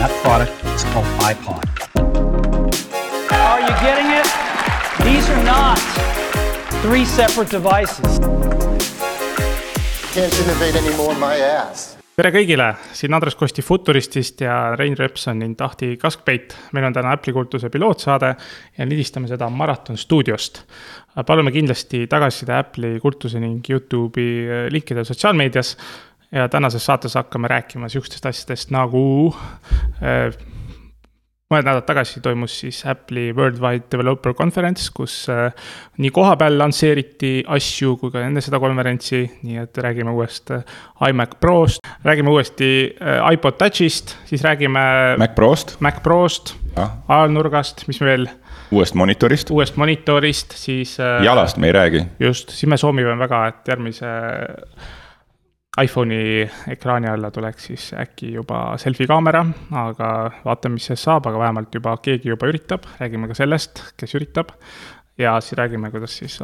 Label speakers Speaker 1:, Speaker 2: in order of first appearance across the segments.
Speaker 1: and that product is called iPod.
Speaker 2: Are you getting it? These are not three separate devices.
Speaker 3: Can't innovate anymore my ass.
Speaker 4: tere kõigile, siin Andres Kosti Futuristist ja Rein Repson in Tahti Kaskpeit. meil on täna Apple'i kultuse pilootsaade ja lindistame seda Maraton stuudiost. palume kindlasti tagasiside Apple'i kultuse ning Youtube'i linkidel sotsiaalmeedias. Ja tänases saates hakkame rääkima sihukestest asjadest nagu äh, mõned nädalad tagasi toimus siis Apple'i Worldwide Developer Conference, kus äh, nii kohapeal lansseeriti asju kui ka enne seda konverentsi, nii et räägime uuest äh, iMac Prost, räägime uuesti äh, iPod Touchist, siis räägime.
Speaker 5: Mac Prost.
Speaker 4: Mac Prost, ajalnurgast, mis veel?
Speaker 5: uuest monitorist.
Speaker 4: uuest monitorist, siis.
Speaker 5: jalast me ei räägi.
Speaker 4: just, siis me soovime väga, et järgmise iPhone'i ekraani alla tuleks siis äkki juba selfie kaamera, aga vaatame, mis sellest saab, aga vähemalt juba keegi juba üritab, räägime ka sellest, kes üritab. ja siis räägime, kuidas siis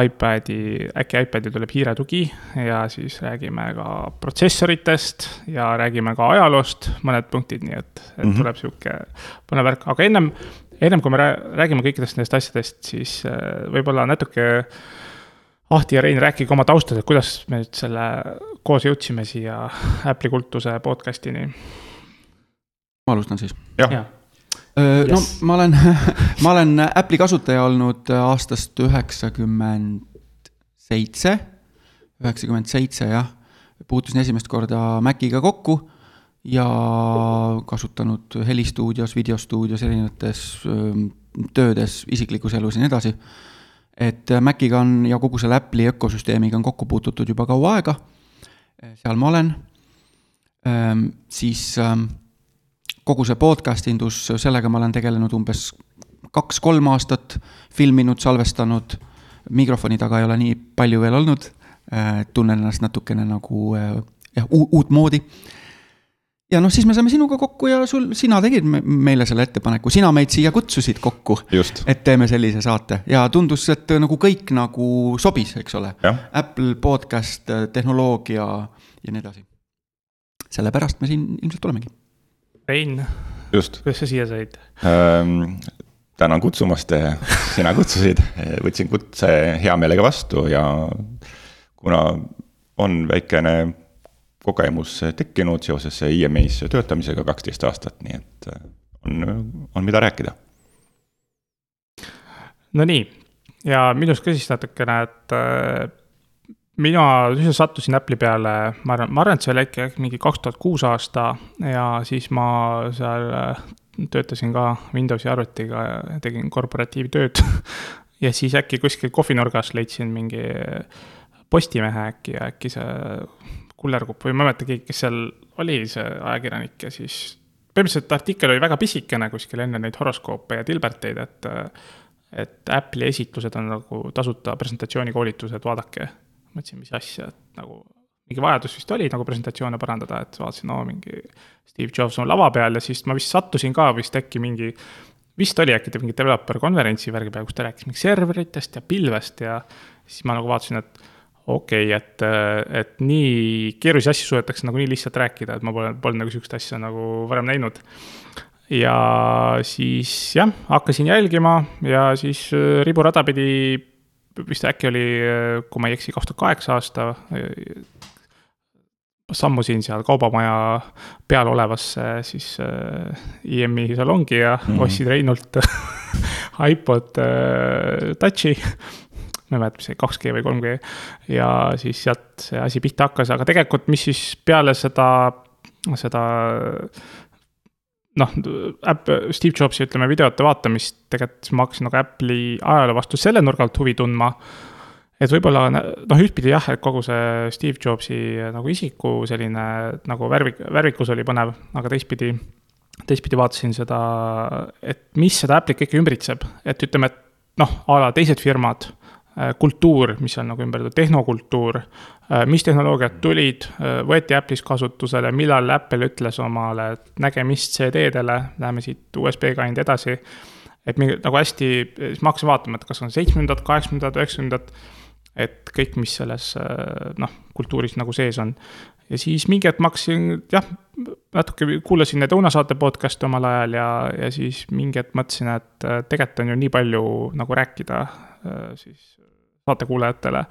Speaker 4: iPad'i, äkki iPad'i tuleb hiiretugi ja siis räägime ka protsessoritest ja räägime ka ajaloost, mõned punktid, nii et, et mm -hmm. tuleb sihuke põnev värk, aga ennem, ennem kui me räägime kõikidest nendest asjadest, siis äh, võib-olla natuke Ahti ja Rein, rääkige oma taustast, et kuidas me nüüd selle koos jõudsime siia Apple'i kultuse podcast'ini.
Speaker 6: ma alustan siis.
Speaker 5: jah ja.
Speaker 6: Yes. no ma olen ma olen Apple'i kasutaja olnud aastast üheksakümmend seitse, üheksakümmend seitse jah. puutusin esimest korda Maciga kokku ja kasutanud helistuudios, videostuudios, erinevates töödes, isiklikus elus ja nii edasi et äh, Maciga on ja kogu selle Apple'i ökosüsteemiga on kokku puututud juba kaua aega. Äh, seal ma olen. Ähm, siis ähm, kogu see podcast indus, sellega ma olen tegelenud umbes kaks-kolm aastat, filminud, salvestanud. mikrofoni taga ei ole nii palju veel olnud. Äh, tunnen ennast natukene nagu jah, uutmoodi ja noh, siis me saime sinuga kokku ja sul, sina tegid meile selle ettepaneku, sina meid siia kutsusid kokku. et teeme sellise saate ja tundus, et nagu kõik nagu sobis, eks ole. Apple podcast, tehnoloogia ja nii edasi. sellepärast me siin ilmselt olemegi.
Speaker 4: Rein, kuidas sa siia said
Speaker 5: ähm,? tänan kutsumast, sina kutsusid, võtsin kutse hea meelega vastu ja kuna on väikene kogemus tekkinud seoses IMI-s töötamisega kaksteist aastat, nii et äh, on, on mida rääkida.
Speaker 4: Nonii, ja minust ka siis natukene, et äh, mina üldse sattusin Apple'i peale, ma arvan, ma arvan, et see oli äkki mingi kaks tuhat kuus aasta ja siis ma seal äh, töötasin ka Windowsi arvutiga tegin korporatiivtööd ja siis äkki kuskil kohvinurgas leidsin mingi Postimehe äkki ja äkki see Kullerkupp või ma ei mäleta keegi, kes seal oli, see ajakirjanik ja siis põhimõtteliselt artikkel oli väga pisikene kuskil enne neid horoskoope ja Dilberteid, et et Apple'i esitlused on nagu tasuta presentatsioonikoolitused, vaadake. mõtlesin, mis asja, et nagu mingi vajadus vist oli nagu presentatsioone parandada, et vaatasin, oo mingi Steve Jobs on lava peal ja siis ma vist sattusin ka vist äkki mingi, vist oli äkki mingi developer konverentsi värgi peal, kus ta rääkis mingi serveritest ja pilvest ja siis ma nagu vaatasin, et okei okay,, et, et nii keerulisi asju suudetakse nagu nii lihtsalt rääkida, et ma pole, polnud nagu sihukest asja nagu varem näinud. ja siis jah, hakkasin jälgima ja siis äh, riburada pidi, vist äkki oli, äh, kui ma ei eksi, kaks tuhat kaheksa aasta sammusin seal kaubamaja peal olevasse siis äh, IM-i salongi ja mm -hmm. ostsin Reinult iPod äh, Touchi ma ei mäleta, mis see 2G või 3G. ja siis sealt see asi pihta hakkas, aga tegelikult, mis siis peale seda, seda noh, Steve Jobsi, ütleme, videote vaatamist, tegelikult siis ma hakkasin nagu Apple'i ajaloo vastu selle nurga alt huvi tundma. et võib-olla noh, ühtpidi jah, et kogu see Steve Jobsi nagu isiku selline nagu värvik, värvikus oli põnev, aga teistpidi, teistpidi vaatasin seda, et mis seda Apple'it kõike ümbritseb, et ütleme, et noh, a la teised firmad kultuur, mis on nagu ümber, tehnokultuur, äh, mis tehnoloogiad tulid, äh, võeti Apple'is kasutusele, millal Apple ütles omale nägemist CD-dele, läheme siit USB kandi edasi. et mingi nagu hästi, siis ma hakkasin vaatama, et kas on seitsmekümnendad, kaheksakümnendad, üheksakümnendad, et kõik, mis selles noh, kultuuris nagu sees on. ja siis mingi hetk ma hakkasin jah, natuke kuulasin neid õunasaate podcast'e omal ajal ja, ja siis mingi hetk mõtlesin, et äh, tegelikult on ju nii palju nagu rääkida äh, siis saatekuulajatele.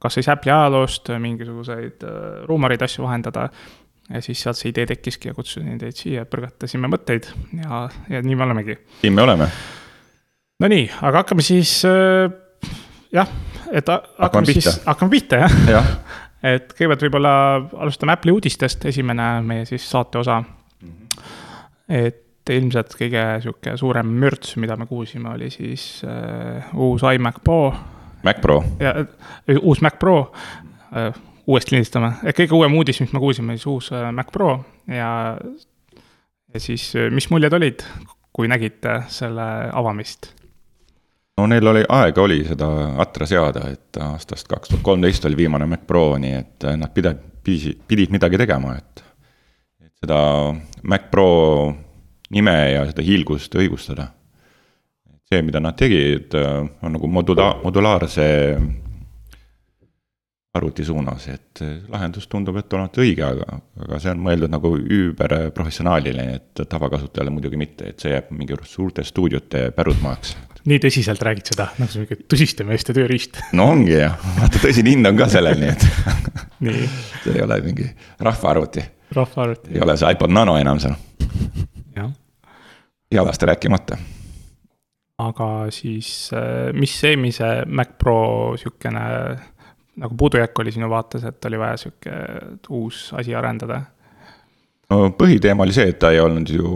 Speaker 4: kas siis Apple'i ajaloost, mingisuguseid äh, ruumoreid, asju vahendada. ja siis sealt see idee tekkiski ja kutsusin teid siia, põrgatasime mõtteid ja, ja nii me olemegi.
Speaker 5: siin me oleme.
Speaker 4: Nonii, aga hakkame siis jah, et hakkame siis, hakkame pihta jah ja. et kõigepealt võib-olla alustame Apple'i uudistest, esimene meie siis saate osa mm. -hmm. et ilmselt kõige sihuke suurem mürts, mida me kuulsime, oli siis uh, uus iMac Pro.
Speaker 5: Mac Pro.
Speaker 4: ja uh, uus Mac Pro uh,, uuesti lindistame, kõige uuem uudis, mis me kuulsime, siis uus Mac Pro ja, ja siis mis muljed olid, kui nägite selle avamist?
Speaker 5: no neil oli, aega oli seda atra seada, et aastast kaks tuhat kolmteist oli viimane Mac Pro, nii et nad pidid, pidid, pidid midagi tegema, et. et seda Mac Pro nime ja seda hiilgust õigustada. See, mida nad tegid, on nagu modula-, modulaarse arvuti suunas, et lahendus tundub, et olevat õige, aga, aga see on mõeldud nagu üüberprofessionaalile, et tavakasutajale muidugi mitte, et see jääb mingi suurte stuudiote pärusmaaks.
Speaker 4: nii tõsiselt räägid seda, nagu see mingi tõsiste meeste tööriist?
Speaker 5: no ongi jah, vaata tõsine hind on ka sellel, nii et
Speaker 4: nii.
Speaker 5: see ei ole mingi rahvaarvuti.
Speaker 4: rahvaarvuti.
Speaker 5: ei ole see iPod Nano enam seal.
Speaker 4: jah.
Speaker 5: jalast rääkimata
Speaker 4: aga siis, mis eelmise Mac Pro sihukene nagu puudujääk oli sinu vaates, et oli vaja sihuke uus asi arendada?
Speaker 5: no põhiteema oli see, et ta ei olnud ju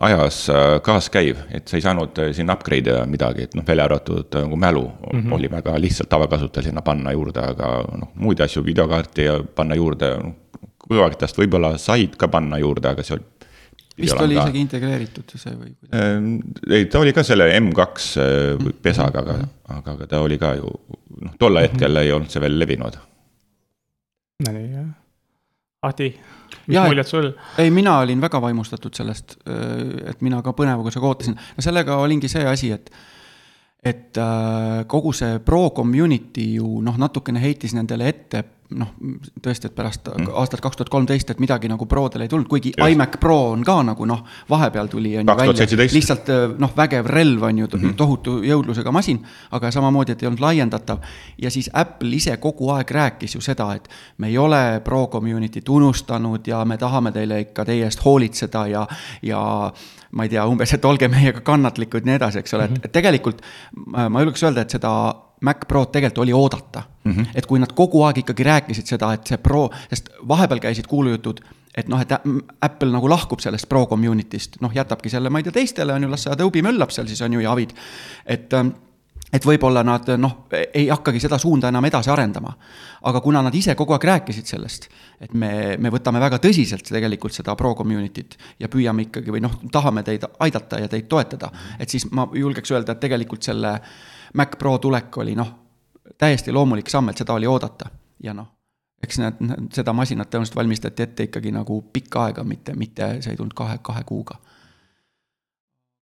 Speaker 5: ajas äh, kaaskäiv, et sa ei saanud äh, sinna upgrade ida midagi, et noh, välja arvatud äh, nagu mälu mm -hmm. oli väga lihtsalt tavakasutajal sinna panna juurde, aga noh, muid asju, videokaarti panna juurde, noh, kõrvaklitast võib-olla said ka panna juurde, aga see oli
Speaker 6: vist oli isegi integreeritud see või?
Speaker 5: ei, ta oli ka selle M2 mm. pesaga, aga, aga, aga ta oli ka ju noh, tol mhm. hetkel mm -hmm. ei olnud see veel levinud.
Speaker 4: Nonii, jah. Ahti, mis ja, muljed sul?
Speaker 6: ei, mina olin väga vaimustatud sellest, et mina ka põnevusega ootasin, no sellega olingi see asi, et et äh, kogu see pro community ju noh, natukene heitis nendele ette noh, tõesti, et pärast mm. aastat kaks tuhat kolmteist, et midagi nagu Prodel ei tulnud, kuigi Just. iMac Pro on ka nagu noh, vahepeal tuli on ju välja, lihtsalt äh, noh, vägev relv on ju mm, -hmm. tohutu jõudlusega masin, aga samamoodi, et ei olnud laiendatav. ja siis Apple ise kogu aeg rääkis ju seda, et me ei ole Pro community't unustanud ja me tahame teile ikka teie eest hoolitseda ja, ja ma ei tea, umbes, et olge meiega kannatlikud nii edasi, eks ole mm, -hmm. et tegelikult ma julgeks öelda, et seda Mac Prod tegelikult oli oodata mm. -hmm. et kui nad kogu aeg ikkagi rääkisid seda, et see Pro, sest vahepeal käisid kuulujutud, et noh, et Apple nagu lahkub sellest Pro community'st, noh, jätabki selle, ma ei tea, teistele on ju, las see Adobe möllab seal siis on ju ja Avid. et, ähm, et võib-olla nad noh, ei hakkagi seda suunda enam edasi arendama. aga kuna nad ise kogu aeg rääkisid sellest, et me, me võtame väga tõsiselt tegelikult seda Pro community't ja püüame ikkagi või noh, tahame teid aidata ja teid toetada, et siis ma julgeks öelda, et tegelikult selle Mac Pro tulek oli noh, täiesti loomulik samm, et seda oli oodata ja noh, eks need, seda masinat tõenäoliselt valmistati ette ikkagi nagu pikka aega, mitte, mitte see ei tulnud kahe, kahe kuuga.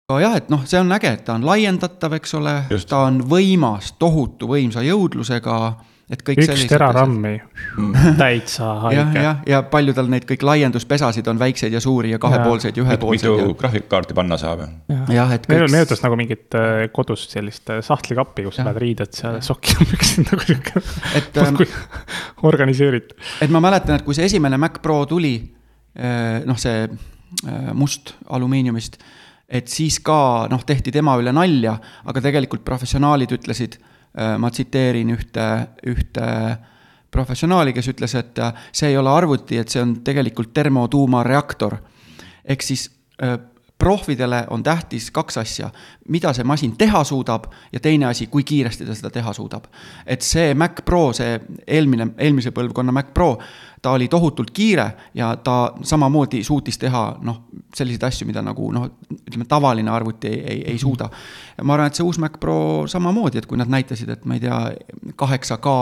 Speaker 6: Aga jah, et noh, see on äge, et ta on laiendatav, eks ole, ta on võimas, tohutu võimsa jõudlusega et kõik
Speaker 4: üks terarammi täitsa haige.
Speaker 6: jah, jah, ja palju tal neid kõik laienduspesasid on, väikseid ja suuri ja kahepoolseid ja ühepoolseid.
Speaker 5: mitu ja... graafikkaarti panna saab.
Speaker 6: jah, et
Speaker 4: kõik. meenutas nagu mingit äh, kodus sellist äh, sahtlikappi, kus sa paned riided seal sokki püksid nagu sihuke. et ähm, organiseeritud.
Speaker 6: et ma mäletan, et kui see esimene Mac Pro tuli, äh, noh, see must alumiiniumist, et siis ka noh, tehti tema üle nalja, aga tegelikult professionaalid ütlesid Äh, ma tsiteerin ühte, ühte professionaali, kes ütles, et äh, see ei ole arvuti, et see on tegelikult termotuumareaktor. ehk siis äh, prohvidele on tähtis kaks asja, mida see masin teha suudab ja teine asi, kui kiiresti ta seda teha suudab. et see Mac Pro, see eelmine, eelmise põlvkonna Mac Pro, ta oli tohutult kiire ja ta samamoodi suutis teha noh, selliseid asju, mida nagu noh, ütleme tavaline arvuti ei, ei, ei suuda. ma arvan, et see uus Mac Pro samamoodi, et kui nad näitasid, et ma ei tea, kaheksa K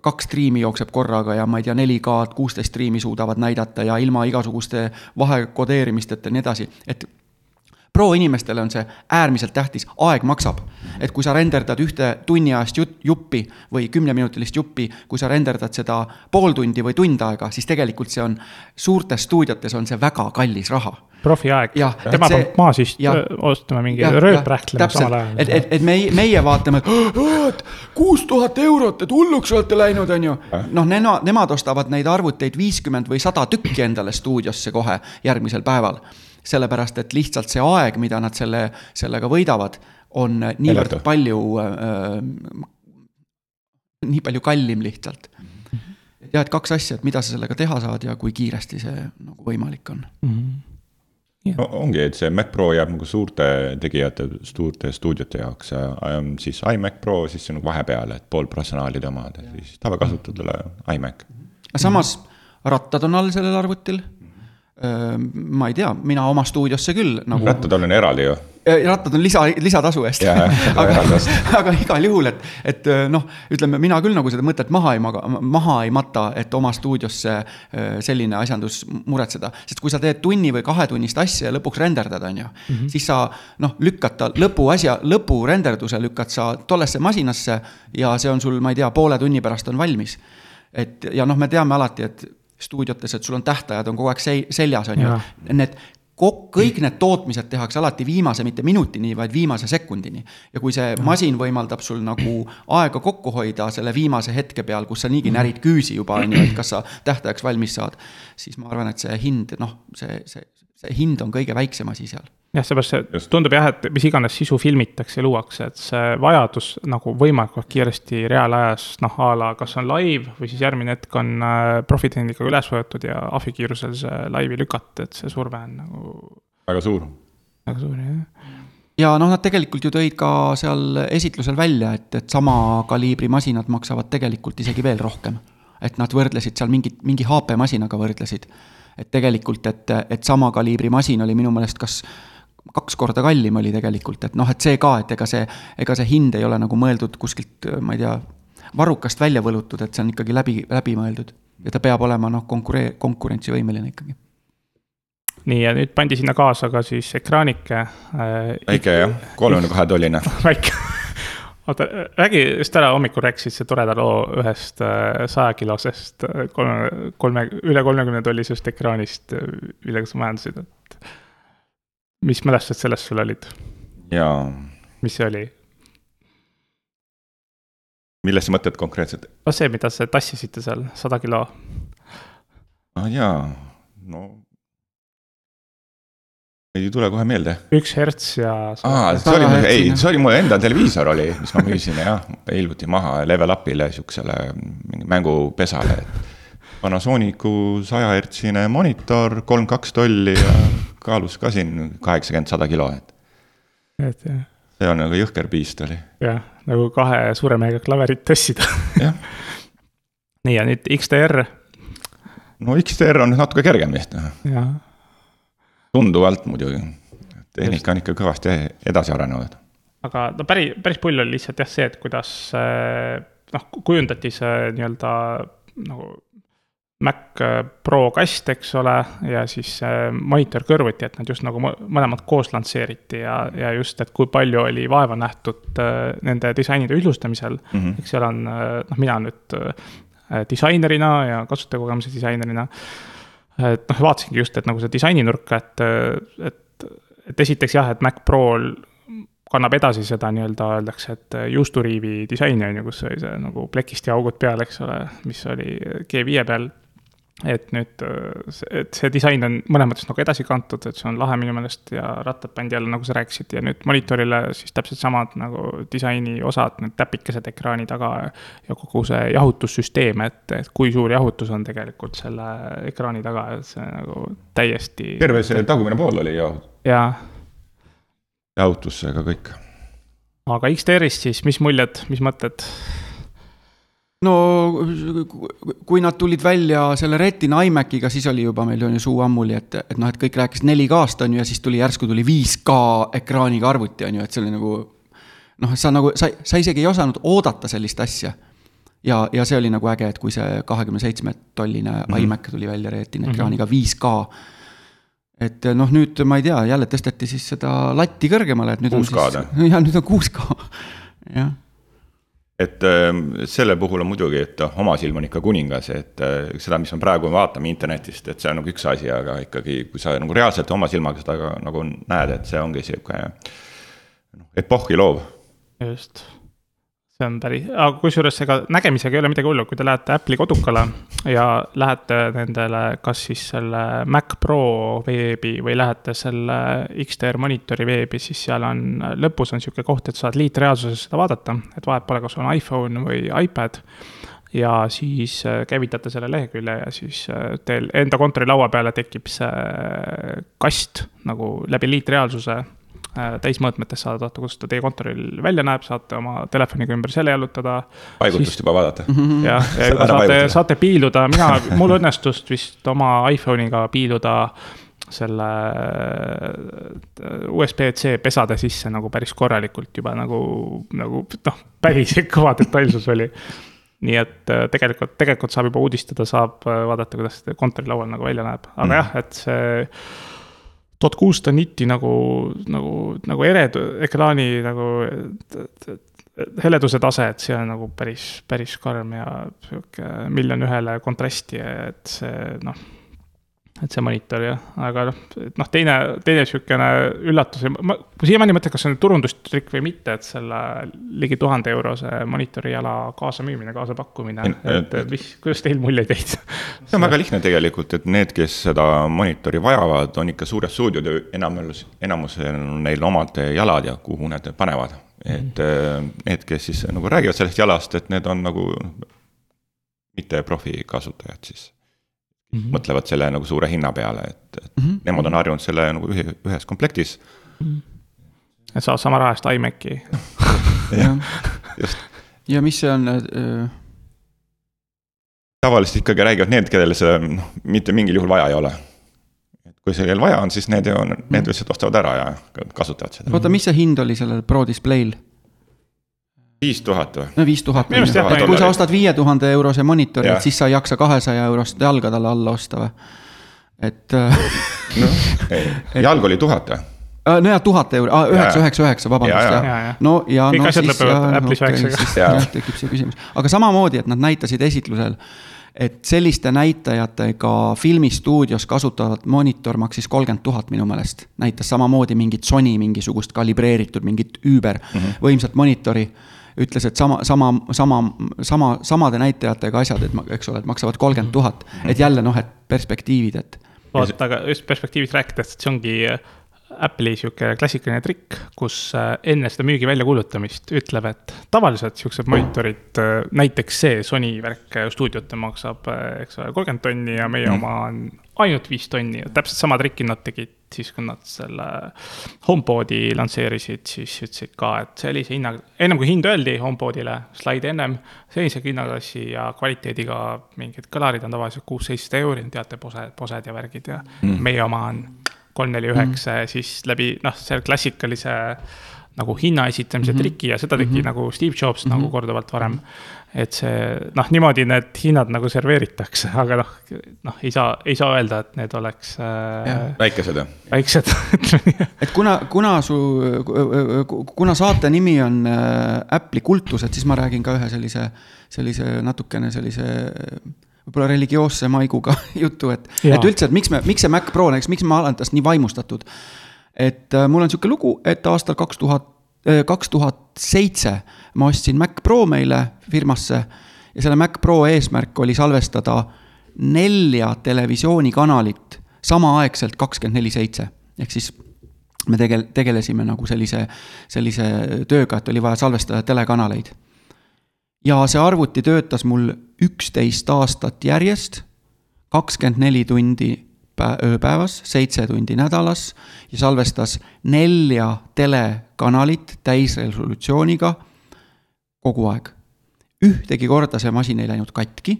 Speaker 6: kaks striimi jookseb korraga ja ma ei tea, 4K-d, kuusteist striimi suudavad näidata ja ilma igasuguste vahekodeerimisteta ja nii edasi, et Pro inimestele on see äärmiselt tähtis, aeg maksab. et kui sa renderdad ühte tunni ajast jut-, juppi või kümneminutilist juppi, kui sa renderdad seda pool tundi või tund aega, siis tegelikult see on, suurtes stuudiotes on see väga kallis raha
Speaker 4: profiaeg, tema
Speaker 6: see-
Speaker 4: peab maa sisse
Speaker 6: jah.
Speaker 4: ostma mingi rööprähklema samal
Speaker 6: täpselt. et,
Speaker 4: ajal.
Speaker 6: et, et meie, meie vaatame, et kuus tuhat eurot, et hulluks olete läinud, on ju. noh, nemad, nemad ostavad neid arvuteid viiskümmend või sada tükki endale stuudiosse kohe järgmisel päeval. sellepärast, et lihtsalt see aeg, mida nad selle, sellega võidavad, on niivõrd
Speaker 5: Eletu.
Speaker 6: palju äh,, nii palju kallim lihtsalt. et jah, et kaks asja, et mida sa sellega teha saad ja kui kiiresti see nagu võimalik on.
Speaker 5: no ongi, et see Mac Pro jääb nagu suurte tegijate, suurte stuudiote jaoks ja ähm, siis iMac Pro, siis see on nagu vahepeal, et pool personaalide omad ja siis tavakasutajale iMac.
Speaker 6: samas rattad on all sellel arvutil. Ma ei tea, mina oma stuudiosse küll nagu.
Speaker 5: rattad on eraldi ju.
Speaker 6: rattad on lisa, lisatasu eest. Aga aga igal juhul, et, et noh, ütleme mina küll nagu seda mõtet maha ei maga, maha ei mata, et oma stuudiosse selline asjandus muretseda. sest kui sa teed tunni või kahetunnist asja ja lõpuks renderdad, on ju mm, -hmm. siis sa noh, lükkad ta lõpuasja, lõpurenderduse lükkad sa tollesse masinasse ja see on sul, ma ei tea, poole tunni pärast on valmis. et ja noh, me teame alati, et stuudiotes, et sul on tähtajad on kogu aeg sei-, seljas, on ju. Need kok-, kõik need tootmised tehakse alati viimase, mitte minutini, vaid viimase sekundini. ja kui see masin võimaldab sul nagu aega kokku hoida selle viimase hetke peal, kus sa niigi närid küüsi juba, on ju, et kas sa tähtajaks valmis saad, siis ma arvan, et see hind, noh, see, see, see hind on kõige väiksem asi seal.
Speaker 4: jah, seepärast see tundub jah, et mis iganes sisu filmitakse ja luuakse, et see vajadus nagu võimalikult kiiresti reaalajas, noh a la kas on live või siis järgmine hetk on äh, profitehnikaga üles võetud ja ahvikiirusel see laivi lükata, et see surve on nagu
Speaker 5: väga suur.
Speaker 4: väga suur jah.
Speaker 6: ja noh, nad tegelikult ju tõid ka seal esitlusel välja, et, et sama kaliibri masinad maksavad tegelikult isegi veel rohkem. et nad võrdlesid seal mingit, mingi HP masinaga võrdlesid. Et tegelikult, et, et sama kaliibri masin oli minu meelest kas kaks korda kallim oli tegelikult, et noh, et see ka, et ega see, ega see hind ei ole nagu mõeldud kuskilt, ma ei tea, varrukast välja võlutud, et see on ikkagi läbi, läbimõeldud. ja ta peab olema noh, konkuree-, konkurentsivõimeline ikkagi.
Speaker 4: nii, ja nüüd pandi sinna kaasa ka siis ekraanike äh,.
Speaker 5: väike jah, kolmekümne kahe tolline.
Speaker 4: väike. oota, räägi, sest täna hommikul rääkisid see toreda loo ühest sajakilosest kolme, kolme, üle kolmekümne tollisest ekraanist, millega sa majandasid, et. mis mälestused sellest sul olid,
Speaker 5: ja
Speaker 4: mis see oli?
Speaker 5: millest sa mõtled konkreetselt?
Speaker 4: no see, mida te tassisite seal, sada kilo.
Speaker 5: ah jaa, no. Ei tule kohe meelde.
Speaker 4: üks herts ja.
Speaker 5: aa, see oli, ei, see oli mu enda televiisor oli, mis ma müüsin jah, hiljuti maha Level Upile siuksele mängupesale. Panasonicu sajahertsine monitor, kolm kaks tolli ja kaalus ka siin kaheksakümmend, sada kilo, et
Speaker 4: et jah,
Speaker 5: see on nagu jõhker piist oli,
Speaker 4: jah, nagu kahe suure mehega klaverit tassida.
Speaker 5: jah.
Speaker 4: nii ja nüüd XDR
Speaker 5: no XTR on natuke kergem vist,
Speaker 4: ja
Speaker 5: tunduvalt muidugi. tehnika on ikka kõvasti edasi arenenud.
Speaker 4: aga no päris, päris pull oli lihtsalt jah see, et kuidas äh, noh, kujundati see nii-öelda nagu Mac Pro kast, eks ole, ja siis äh, monitor kõrvuti, et nad just nagu mõ- mõlemad koos lansseeriti ja, ja just, et kui palju oli vaeva nähtud äh, nende disainide ühtlustamisel mm.
Speaker 5: Mhm.
Speaker 4: -hmm. eks seal on äh, noh, mina nüüd äh, disainerina ja kasutajakogemuse disainerina. Et noh, vaatasingi just, et nagu see disaininurka, et, et, et esiteks jah, et Mac Pro'l kannab edasi seda nii-öelda öeldakse, et juusturiivi disaini on ju, kus oli see nagu plekist ja augud peal, eks ole, mis oli G5 peal. Et nüüd, et see disain on mõnes mõttes nagu edasi kantud, et see on lahe minu meelest ja rattad pandi jälle, nagu sa rääkisid, ja nüüd monitorile siis täpselt samad nagu disaini osad, need täpikesed ekraani taga ja kogu see jahutussüsteem, et, et kui suur jahutus on tegelikult selle ekraani taga, et see nagu täiesti.
Speaker 5: terve see tagumine pool oli ju
Speaker 4: jaa
Speaker 5: jahutusega kõik.
Speaker 4: aga XDR-ist siis, mis muljed, mis mõtted?
Speaker 6: No kui nad tulid välja selle Retina iMaciga, siis oli juba meil on ju suu ammuli, et, et noh, et kõik rääkisid 4K-st on ju ja siis tuli järsku tuli 5K ekraaniga arvuti on ju, et see oli nagu noh, sa nagu, sa, sa isegi ei osanud oodata sellist asja. ja, ja see oli nagu äge, et kui see kahekümne seitsme tolline mm -hmm. iMac tuli välja Retina ekraaniga 5K. et noh, nüüd ma ei tea, jälle tõsteti siis seda latti kõrgemale, et nüüd on
Speaker 5: 6K-d,
Speaker 6: siis, jah, nüüd on 6K, jah
Speaker 5: et äh, selle puhul on muidugi, et oma silm on ikka kuningas, et äh, seda, mis me praegu vaatame internetist, et see on nagu üks asi, aga ikkagi, kui sa nagu reaalselt oma silmaga seda nagu näed, et see ongi sihuke noh, epohhi loov.
Speaker 4: just see on päris, aga kusjuures ega nägemisega ei ole midagi hullu, kui te lähete Apple'i kodukale ja lähete nendele, kas siis selle Mac Pro veebi või lähete selle XDR monitori veebi, siis seal on, lõpus on sihuke koht, et saad liitreaalsuses seda vaadata, et vahet pole, kas on iPhone või iPad. Ja siis äh, käivitate selle lehekülje ja siis äh, teil enda kontorilaua peale tekib see kast nagu läbi liitreaalsuse täismõõtmetes saada vaadata, kuidas ta teie kontoril välja näeb, saate oma telefoniga ümber selle jalutada.
Speaker 5: paigutust siis... juba vaadata.
Speaker 4: Mhm. jah, ja juba saate, saate piiluda, mina, mul õnnestus vist oma iPhone'iga piiluda selle äh, USB-C pesade sisse nagu päris korralikult juba nagu, nagu noh, päris kõva detailsus oli. nii et äh, tegelikult, tegelikult saab juba uudistada, saab vaadata, kuidas kontorilaual nagu välja näeb, aga mm. jah, et see tuhat kuussada nitti nagu, nagu, nagu ered-, ekraani nagu heleduse tase, et see on nagu päris, päris karm ja sihuke miljon ühele kontrasti, et see noh et see monitor jah, aga noh, noh teine, teine sihukene üllatus, ma siiamaani mõtlen, kas see on turundustrikk või mitte, et selle ligi tuhande eurose monitori jala kaasamüümine, kaasapakkumine, et mis, kuidas teil muljeid jäid?
Speaker 5: see on väga lihtne tegelikult, et need, kes seda monitori vajavad, on ikka suured stuudiod, enamus, enamusel on neil omad jalad ja kuhu need panevad. et mm. need, kes siis nagu räägivad sellest jalast, et need on nagu mitte profikasutajad siis mm -hmm. mõtlevad selle nagu suure hinna peale, et, et mm -hmm. nemad on harjunud selle nagu ühe, ühes komplektis mm.
Speaker 4: -hmm. et saab sama raha eest iMaci
Speaker 6: jah, just. ja mis see on äh...?
Speaker 5: tavaliselt ikkagi räägivad need, kellel see noh, mitte mingil juhul vaja ei ole. et kui sellel vaja on, siis need on, need lihtsalt ostavad ära ja kasutavad seda.
Speaker 6: oota, mis see hind oli sellel Pro Display'l?
Speaker 5: Viis tuhat või?
Speaker 6: no viis tuhat, kui sa ostad viie tuhande eurose monitori, et siis sa ei jaksa kahesaja eurost jalga talle alla osta või? et
Speaker 5: noh, ei, jalg oli tuhat või?
Speaker 6: Äh, no jaa, tuhat euri, üheksa, üheksa, üheksa, vabandust, jah. no ja
Speaker 4: kõik
Speaker 6: no
Speaker 4: asjad lõpevad Apple'is üheksaga.
Speaker 6: jah, tekib see küsimus, aga samamoodi, et nad näitasid esitlusel, et selliste näitajatega filmistuudios kasutavat monitor maksis kolmkümmend tuhat minu meelest. näitas samamoodi mingit Sony mingisugust kalibreeritud, mingit üüber mm -hmm. võimsat monitori ütles, et sama, sama, sama, sama, samade näitajatega asjad, et eks ole, et maksavad kolmkümmend tuhat, et jälle noh, et perspektiivid, et.
Speaker 4: vaata, aga just perspektiivist rääkides, et see ongi Apple'i sihuke klassikaline trikk, kus äh, enne seda müügi väljakuulutamist ütleb, et tavaliselt siuksed monitorid, äh, näiteks see Sony värk stuudiote maksab, eks ole, kolmkümmend tonni ja meie mm. oma on ainult viis tonni, täpselt sama trikki nad tegid siis, kui nad selle HomePodi lansseerisid, siis ütlesid ka, et sellise hinnaga, ennem kui hind öeldi HomePodile, slaid ennem, sellise hinnaklassi ja kvaliteediga mingid kõlarid on tavaliselt kuus-seitsesada euri, teate, posed, posed ja värgid ja mm. meie oma on kolm, neli, üheksa ja siis läbi noh, selle klassikalise nagu hinna esitamise mm -hmm. triki ja seda tegi mm -hmm. nagu Steve Jobs mm -hmm. nagu mhm. korduvalt varem mm. et see noh, niimoodi need hinnad nagu serveeritakse, aga noh, noh, ei saa, ei saa öelda, et need oleks äh,.
Speaker 5: väikesed jah?
Speaker 4: väiksed
Speaker 6: et kuna, kuna su, kuna saate nimi on äh, Apple'i kultused, siis ma räägin ka ühe sellise, sellise natukene sellise võib-olla religioosse maiguga jutu, et, et üldse, et miks me, miks see Mac Pro näiteks, miks ma olen tast nii vaimustatud. et äh, mul on sihuke lugu, et aastal kaks tuhat Äh, kaks tuhat seitse ma ostsin Mac Pro meile firmasse ja selle Mac Pro eesmärk oli salvestada nelja televisioonikanalit samaaegselt kakskümmend neli seitse. ehk siis me tegel-, tegelesime nagu sellise, sellise tööga, et oli vaja salvestada telekanaleid. Ja see arvuti töötas mul üksteist aastat järjest, kakskümmend neli tundi ööpäevas, seitse tundi nädalas ja salvestas nelja telekanalit täisresolutsiooniga kogu aeg. ühtegi korda see masin ei läinud katki,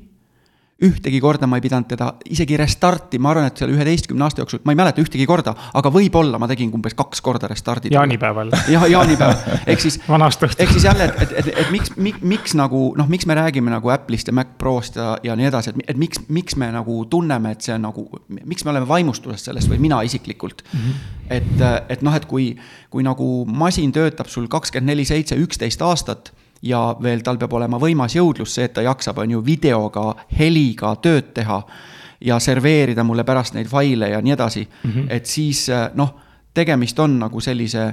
Speaker 6: ühtegi korda ma ei pidanud teda isegi restarti, ma arvan, et seal üheteistkümne aasta jooksul, ma ei mäleta ühtegi korda, aga võib-olla ma tegin umbes kaks korda restardi.
Speaker 4: jaanipäeval.
Speaker 6: jah, jaanipäeval, ehk siis
Speaker 4: vanast õhtust.
Speaker 6: ehk siis jälle, et, et, et, et miks, miks, miks nagu noh, miks me räägime nagu Apple'ist ja Mac Prost ja, ja nii edasi, et, et miks, miks me nagu tunneme, et see on nagu, miks me oleme vaimustuses sellest või mina isiklikult mm. -hmm. et, et noh, et kui, kui nagu masin töötab sul kakskümmend neli, seitse, üksteist aastat ja veel tal peab olema võimas jõudlus, see, et ta jaksab, on ju, videoga, heliga tööd teha ja serveerida mulle pärast neid faile ja nii edasi mm, -hmm. et siis noh, tegemist on nagu sellise,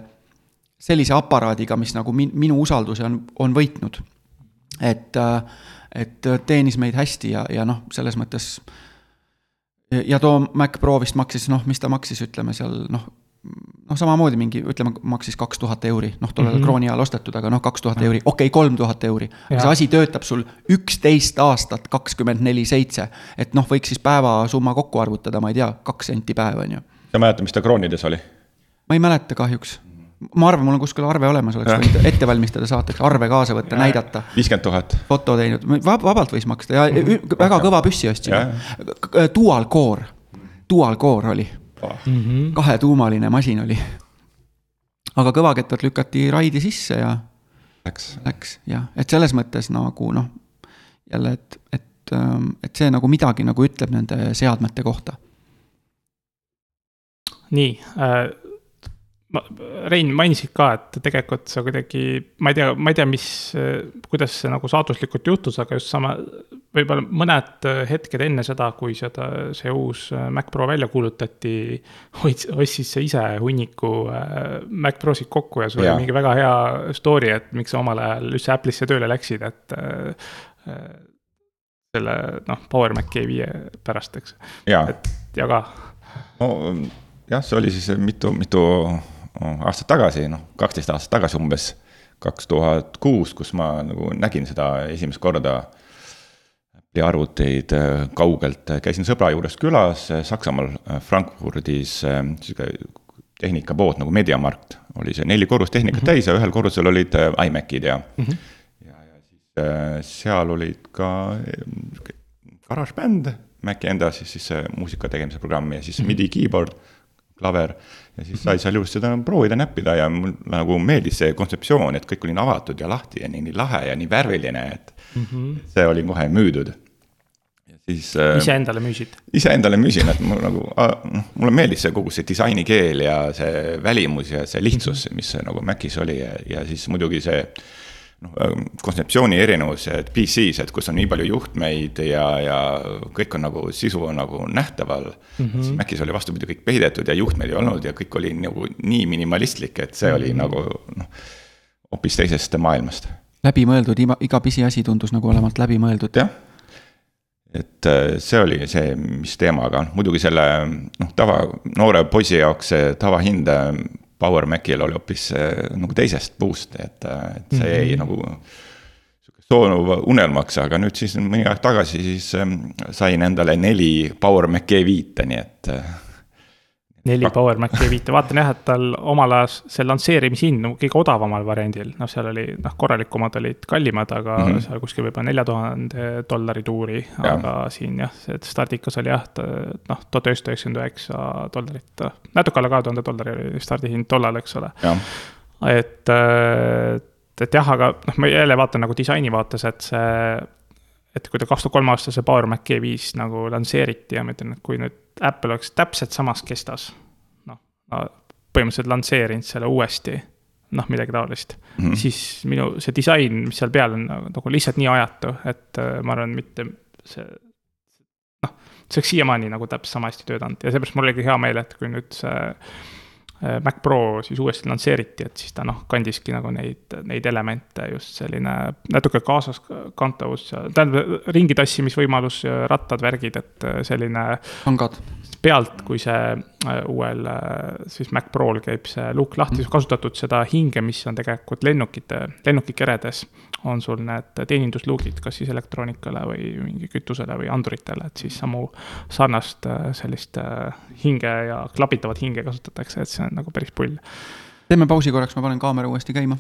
Speaker 6: sellise aparaadiga, mis nagu min, minu usalduse on, on võitnud. et, et teenis meid hästi ja, ja noh, selles mõttes ja too Mac Pro vist maksis, noh, mis ta maksis, ütleme seal noh, noh, samamoodi mingi, ütleme, maksis kaks tuhat euri, noh, tollel mm -hmm. krooni ajal ostetud, aga noh, kaks tuhat euri, okei okay,, kolm tuhat euri. aga see asi töötab sul üksteist aastat, kakskümmend neli, seitse. et noh, võiks siis päevasumma kokku arvutada, ma ei tea, kaks senti päev, on ju.
Speaker 5: sa mäletad, mis ta kroonides oli?
Speaker 6: ma ei mäleta kahjuks. ma arvan, mul on kuskil arve olemas, oleks võinud ette valmistada saateks, arve kaasa võtta, näidata.
Speaker 5: viiskümmend tuhat.
Speaker 6: foto teinud, vabalt võis maksta ja mm -hmm. väga kõva püssi ostsime. Dual core, dual core oli mm -hmm. kahetuumaline masin oli. aga kõvakettad lükati raidi sisse ja.
Speaker 5: Läks.
Speaker 6: Läks jah, et selles mõttes nagu noh, jälle, et, et, ähm, et see nagu midagi nagu ütleb nende seadmete kohta.
Speaker 4: nii äh ma, Rein, mainisid ka, et tegelikult sa kuidagi, ma ei tea, ma ei tea, mis, kuidas see nagu saatuslikult juhtus, aga just sama, võib-olla mõned hetked enne seda, kui seda, see uus Mac Pro välja kuulutati, ostis sa ise hunniku äh, Mac Prosid kokku ja sul oli mingi väga hea story, et miks sa omal ajal üldse Apple'isse tööle läksid, et äh, selle noh, Power Maci viie pärast, eks. et jaga.
Speaker 5: no jah, see oli siis mitu, mitu aastat tagasi, noh, kaksteist aastat tagasi umbes, kaks tuhat kuus, kus ma nagu nägin seda esimest korda. arvuteid äh, kaugelt, käisin sõbra juures külas äh, Saksamaal äh, Frankfurdis, sihuke tehnikapood nagu Mediamarkt. oli see neli korrust tehnikat mm -hmm. täis ja ühel korrusel olid iMacid ja mm, -hmm. ja, ja siis seal olid ka GarageBand, Maci enda siis, siis muusika tegemise programm ja siis mm -hmm. MIDI keyboard klaver. Ja siis sai seal just seda proovida, näppida ja mul nagu meeldis see kontseptsioon, et kõik oli nii avatud ja lahti ja nii, nii lahe ja nii värviline, et mm. -hmm. see oli kohe müüdud.
Speaker 4: siis. Äh, iseendale müüsid?
Speaker 5: iseendale müüsin, et mul nagu, mulle meeldis see kogu see disainikeel ja see välimus ja see lihtsus, mis nagu Macis oli ja, ja siis muidugi see noh, ähm, kontseptsiooni erinevus, et PC-s, et kus on nii palju juhtmeid ja, ja kõik on nagu, sisu on nagu nähtaval mm. -hmm. siis Macis oli vastupidi, kõik peidetud ja juhtmeid ei olnud ja kõik oli nagu nii minimalistlik, et see oli mm -hmm. nagu noh, hoopis teisest maailmast.
Speaker 6: läbimõeldud, iga, iga pisiasi tundus nagu olevat läbimõeldud.
Speaker 5: jah et äh, see oli see, mis teema, aga muidugi selle noh, tava, noore poisi jaoks see tavahind Power Macil oli hoopis nagu teisest puust, et, et see jäi mm -hmm. nagu soonuv unelmaks, aga nüüd siis mõni aeg tagasi siis ähm, sain endale neli Power Mac E5-e, nii et
Speaker 4: neli Power Maci E5-e, vaatan jah, et tal omal ajal see lansseerimishind no, kõige odavamal variandil, noh, seal oli noh, korralikumad olid kallimad, aga mm -hmm. seal kuskil võib-olla nelja tuhande dollari tuuri. aga siin jah, see stardikas oli jah, noh, tuhat üheksasada üheksakümmend üheksa dollarit, natuke alla kahe tuhande dollari oli stardihind tollal, eks ole. et, et jah, aga noh, ma jälle vaatan nagu disaini vaates, et see et kui ta kaks tuhat kolm aastal see Power Mac E5 nagu lansseeriti ja ma ütlen, et kui nüüd Apple oleks täpselt samas kestas, noh, põhimõtteliselt lansseerinud selle uuesti, noh, midagi taolist. Mm, -hmm. siis minu see disain, mis seal peal on, nagu lihtsalt nii ajatu, et äh, ma arvan, mitte see, noh, see oleks siiamaani nagu täpselt sama hästi töötanud. Ja seepärast mul oligi hea meel, et kui nüüd see Mac Pro siis uuesti lansseeriti, et siis ta noh, kandiski nagu neid, neid elemente, just selline natuke kaasaskantavus, tähendab ringi tassimisvõimalus, rattad, värgid, et äh, selline.
Speaker 6: pangad.
Speaker 4: pealt, kui see äh, uuel siis Mac Prol käib see luuk lahti, siis kasutatud seda hinge, mis on tegelikult lennukite, lennukikeredes on sul need teenindusluugid, kas siis elektroonikale või mingi kütusele või anduritele, et siis samu sarnast sellist hinge ja klapitavat hinge kasutatakse, et see on nagu päris pull.
Speaker 6: teeme pausi korraks, ma panen kaamera uuesti käima.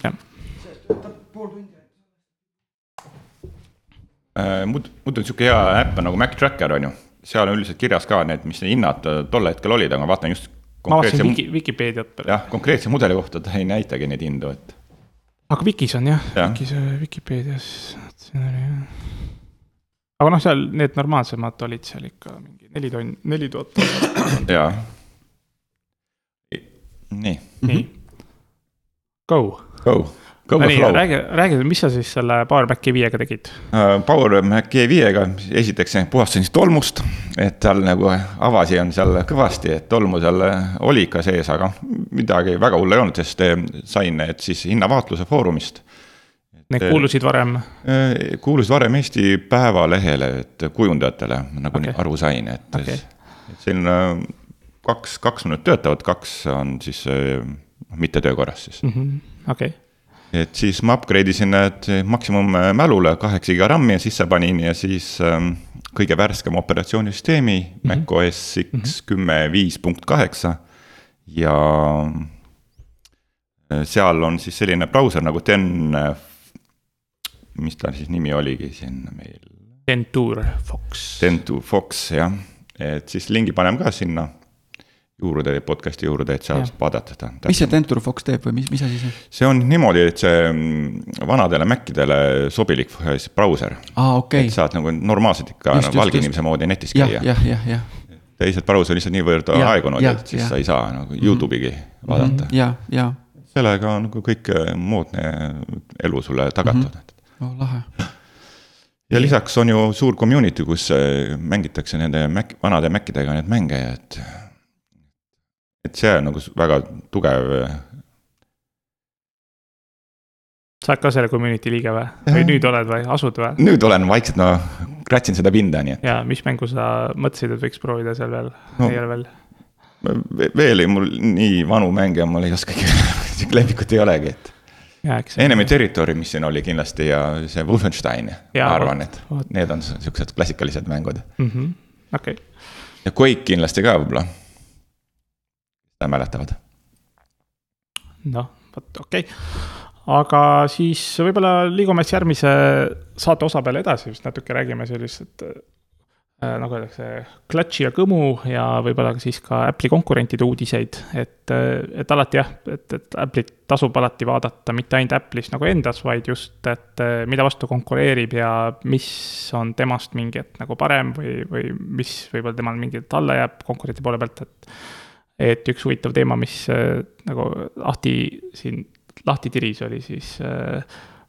Speaker 5: Äh, muud, on sihuke hea äpp on nagu Mac Tracker on ju, seal on üldiselt kirjas ka need, mis need hinnad äh, tol hetkel olid, aga ma vaatan just.
Speaker 4: ma vaatasin Wiki, Vikipeediat
Speaker 5: jah, konkreetse mudeli kohta ta ei näitagi neid hindu, et.
Speaker 4: Aga Wikis on jah ja., Wikis, Vikipeedias, siin oli jah. aga noh, seal need normaalsemad olid seal ikka mingi neli tonn, neli tuhat.
Speaker 5: jaa. nii.
Speaker 4: nii. Go.
Speaker 5: Go
Speaker 4: no nii, räägi, räägi, mis sa siis selle Power Maci viiega tegid
Speaker 5: uh,? Power Maci viiega, esiteks puhastasin tolmust, et seal nagu avasi on seal kõvasti, et tolmu seal oli ikka sees, aga midagi väga hullu ei olnud, sest eh, sain need siis hinnavaatluse foorumist.
Speaker 4: Need kuulusid varem?
Speaker 5: Kuulusid varem Eesti Päevalehele, et kujundajatele nagu okay. aru sain, et okay., et siin kaks, kaks minut töötavad, kaks on siis mitte töökorras siis.
Speaker 4: -hmm. okei
Speaker 5: et siis ma upgrade isin need maksimummälule kaheksa giga RAM-i sisse panin ja siis ähm, kõige värskem operatsioonisüsteemi mm -hmm. Mac OS X kümme viis punkt kaheksa. ja äh, seal on siis selline brauser nagu Ten, mis ta siis nimi oligi siin meil?
Speaker 4: Tentour Fox.
Speaker 5: Tentour Fox jah, et siis lingi paneme ka sinna juurde, podcast'i juurde, et saab vaadata seda.
Speaker 6: mis see Tentur Fox teeb või mis, mis asi see on?
Speaker 5: see on niimoodi, et see mm, vanadele Macidele sobilik brauser
Speaker 6: ah,. Okay.
Speaker 5: et saad nagu normaalselt ikka just, valge inimese moodi netis käia.
Speaker 6: jah, jah, jah.
Speaker 5: teised brauser lihtsalt niivõrd aegunud, et siis ja. sa ei saa nagu Youtube'igi mhm. vaadata.
Speaker 6: ja, ja.
Speaker 5: sellega on nagu kõik moodne elu sulle tagatud mm.
Speaker 6: -hmm. oh, lahe
Speaker 5: ja lisaks on ju suur community, kus mängitakse nende Mac, vanade Macidega neid mänge, et et see on nagu väga tugev.
Speaker 4: sa oled ka selle community liige või, või nüüd oled või asud või?
Speaker 5: nüüd olen vaikselt, no kratsin seda pinda, nii et.
Speaker 4: ja mis mängu sa mõtlesid, et võiks proovida seal veel no,, ei ole veel?
Speaker 5: veel ei, mul nii vanu mänge mul ei oskagi lemmikut ei olegi, et. Enemy Territory, mis siin oli kindlasti ja see Wolfenstein, ma arvan, et võt. need on siuksed klassikalised mängud
Speaker 4: -hmm.. okei
Speaker 5: ja Quake kindlasti ka võib-olla seda mäletavad.
Speaker 4: noh, vot okei okay., aga siis võib-olla liigume siis järgmise saate osa peale edasi, just natuke räägime sellist äh, nagu öeldakse, klatši ja kõmu ja võib-olla siis ka Apple'i konkurentide uudiseid, et, et alati jah, et, et Apple'it tasub alati vaadata mitte ainult Apple'is nagu endas, vaid just, et mida vastu konkureerib ja mis on temast mingi hetk nagu parem või, või mis võib-olla temal mingi hetk alla jääb konkurendi poole pealt, et et üks huvitav teema, mis äh, nagu lahti siin, lahti tiris, oli siis äh,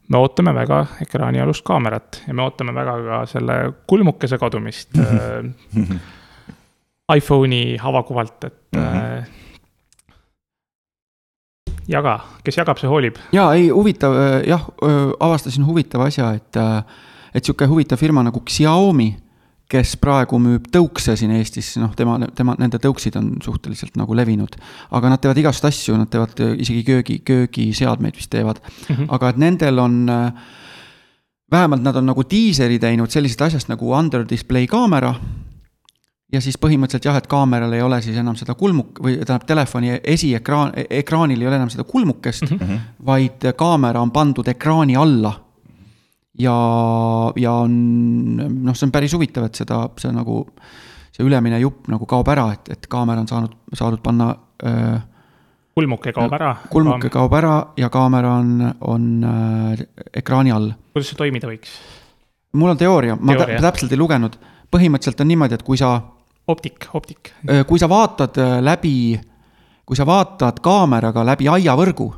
Speaker 4: me ootame väga ekraanialust kaamerat ja me ootame väga ka selle kulmukese kadumist äh, iPhone'i avakuvalt, et mm. -hmm. jaga, kes jagab, see hoolib.
Speaker 6: jaa, ei huvitav jah, avastasin huvitava asja, et, et sihuke huvitav firma nagu Xiaomi kes praegu müüb tõukse siin Eestis, noh, tema, tema, nende tõuksid on suhteliselt nagu levinud. aga nad teevad igast asju, nad teevad isegi köögi, köögiseadmeid vist teevad mm. -hmm. aga et nendel on, vähemalt nad on nagu diiseri teinud sellisest asjast nagu under display kaamera. ja siis põhimõtteliselt jah, et kaameral ei ole siis enam seda kulmuk- või tähendab, telefoni esiekraan, ekraanil ei ole enam seda kulmukest mm, -hmm. vaid kaamera on pandud ekraani alla ja, ja on noh, see on päris huvitav, et seda, see nagu, see ülemine jupp nagu kaob ära, et, et kaamera on saanud, saadud panna öö,
Speaker 4: kulmuke kaob ära.
Speaker 6: kulmuke kaob ära ja kaamera on, on äh, ekraani all.
Speaker 4: kuidas see toimida võiks?
Speaker 6: mul on teooria, ma teooria. täpselt ei lugenud. põhimõtteliselt on niimoodi, et kui sa.
Speaker 4: optik, optik.
Speaker 6: kui sa vaatad läbi, kui sa vaatad kaameraga läbi aiavõrgu,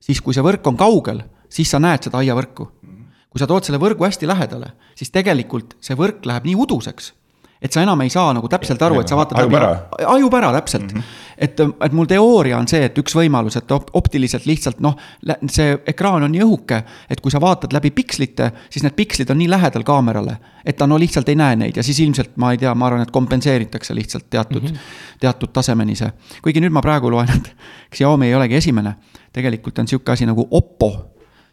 Speaker 6: siis kui see võrk on kaugel, siis sa näed seda aiavõrku kui sa tood selle võrgu hästi lähedale, siis tegelikult see võrk läheb nii uduseks, et sa enam ei saa nagu täpselt aru, et sa vaatad
Speaker 5: ajub ära,
Speaker 6: ajub ära täpselt mm. -hmm. et, et mul teooria on see, et üks võimalus, et op optiliselt lihtsalt noh, see ekraan on nii õhuke, et kui sa vaatad läbi pikslite, siis need pikslid on nii lähedal kaamerale, et ta no lihtsalt ei näe neid ja siis ilmselt ma ei tea, ma arvan, et kompenseeritakse lihtsalt teatud mm, -hmm. teatud tasemeni see. kuigi nüüd ma praegu loen, et Xiaomi ei olegi esimene, tegelikult on sihuke asi nagu Oppo,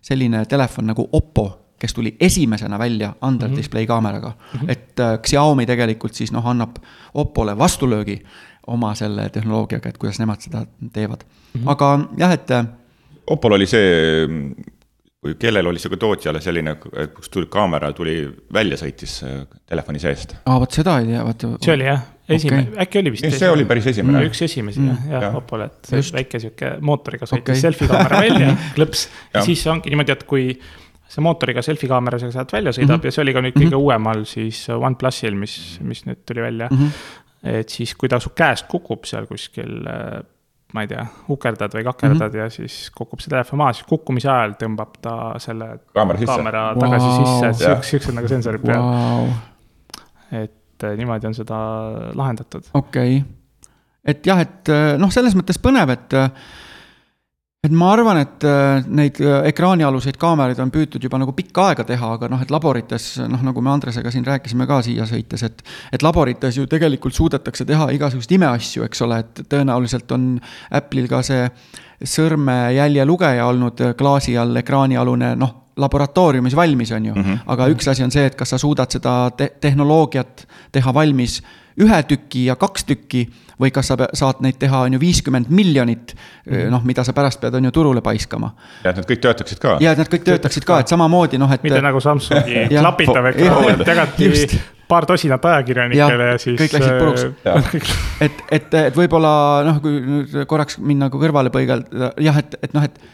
Speaker 6: selline telefon nagu Oppo kes tuli esimesena välja under mm -hmm. display kaameraga mm. -hmm. et äh, Xiaomi tegelikult siis noh, annab Oppole vastulöögi oma selle tehnoloogiaga, et kuidas nemad seda teevad mm. -hmm. aga jah, et. Äh,
Speaker 5: Oppol oli see kui kellel oli sihuke tootjale selline, kus tuli kaamera tuli välja, sõitis äh, telefoni seest.
Speaker 6: aa, vot seda ei tea, vaata.
Speaker 4: see oli jah, esimene okay., äkki oli vist.
Speaker 5: see oli päris esimene.
Speaker 4: üks esimesi mm. jah, jah, Opole, et
Speaker 6: Just.
Speaker 4: väike sihuke mootoriga sõitis
Speaker 6: Okei.
Speaker 4: selfie kaamera välja, klõps. ja siis ongi niimoodi, et kui see mootoriga selfie kaamera sa sealt välja sõidab mm. -hmm. ja see oli ka nüüd kõige mm -hmm. uuemal siis OnePlusil, mis, mis nüüd tuli välja mm. -hmm. et siis, kui ta su käest kukub seal kuskil, ma ei tea, ukerdad või kakerdad mm. -hmm. ja siis kukub see telefon maha, siis kukkumise ajal tõmbab ta selle
Speaker 5: Kaamera sisse.
Speaker 4: kaamera tagasi
Speaker 6: Vau.
Speaker 4: sisse, et siuksed, siuksed nagu sensorid peal
Speaker 6: Vau,
Speaker 4: et eh, niimoodi on seda lahendatud.
Speaker 6: okei okay.. et jah, et äh, noh, selles mõttes põnev, et äh, et ma arvan, et äh, neid äh, ekraanialuseid kaameraid on püütud juba nagu pikka aega teha, aga noh, et laborites noh, nagu me Andresega siin rääkisime ka siia sõites, et et laborites ju tegelikult suudetakse teha igasuguseid imeasju, eks ole, et tõenäoliselt on Apple'il ka see sõrmejälje lugeja olnud äh, klaasi all ekraanialune noh, laboratooriumis valmis, on ju mm. -hmm. aga üks asi on see, et kas sa suudad seda te tehnoloogiat teha valmis ühe tüki ja kaks tükki või kas sa saad neid teha, on ju, viiskümmend miljonit, noh, mida sa pärast pead, on ju, turule paiskama.
Speaker 5: ja et nad kõik töötaksid ka.
Speaker 6: ja et nad kõik töötaksid ka, et samamoodi noh, et.
Speaker 4: mitte nagu Samsungi klapitav ekraan, et jagati paar tosinat ajakirjanikele ja siis.
Speaker 6: kõik läksid puruks. et, et, et võib-olla noh, kui nüüd korraks minna nagu kõrvale põigelda, jah, et, et noh, et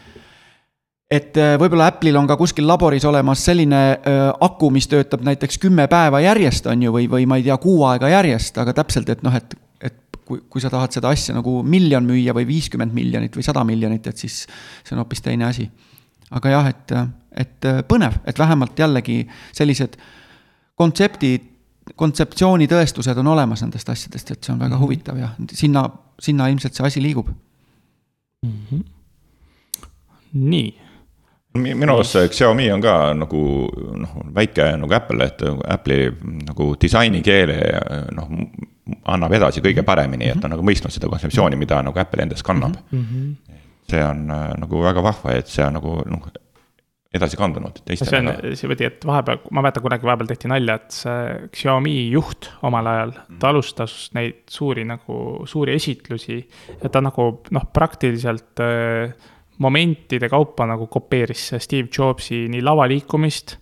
Speaker 6: et äh, võib-olla Apple'il on ka kuskil laboris olemas selline äh, aku, mis töötab näiteks kümme päeva järjest, on ju, või, või ma ei tea, kuu aega järjest, aga täpselt, et noh, et, et kui, kui sa tahad seda asja nagu miljon müüa või viiskümmend miljonit või sada miljonit, et siis see on hoopis teine asi. aga jah, et, et äh, põnev, et vähemalt jällegi sellised kontseptid, kontseptsioonitõestused on olemas nendest asjadest, et see on väga huvitav ja sinna, sinna ilmselt see asi liigub.
Speaker 4: nii,
Speaker 5: Mi- minu arust see Xiaomi on ka nagu noh, väike nagu Apple, et Apple'i nagu disainikeele noh, annab edasi kõige paremini, et ta on nagu mõistnud seda kontseptsiooni, mida nagu Apple endas kannab mm. -hmm. see on äh, nagu väga vahva, et see on nagu noh, edasi kandunud
Speaker 4: see on, see või et vahepeal, ma mäletan kunagi vahepeal tehti nalja, et see Xiaomi juht omal ajal, ta alustas neid suuri nagu, suuri esitlusi ja ta nagu noh, praktiliselt äh, momentide kaupa nagu kopeeris Steve Jobsi nii lavaliikumist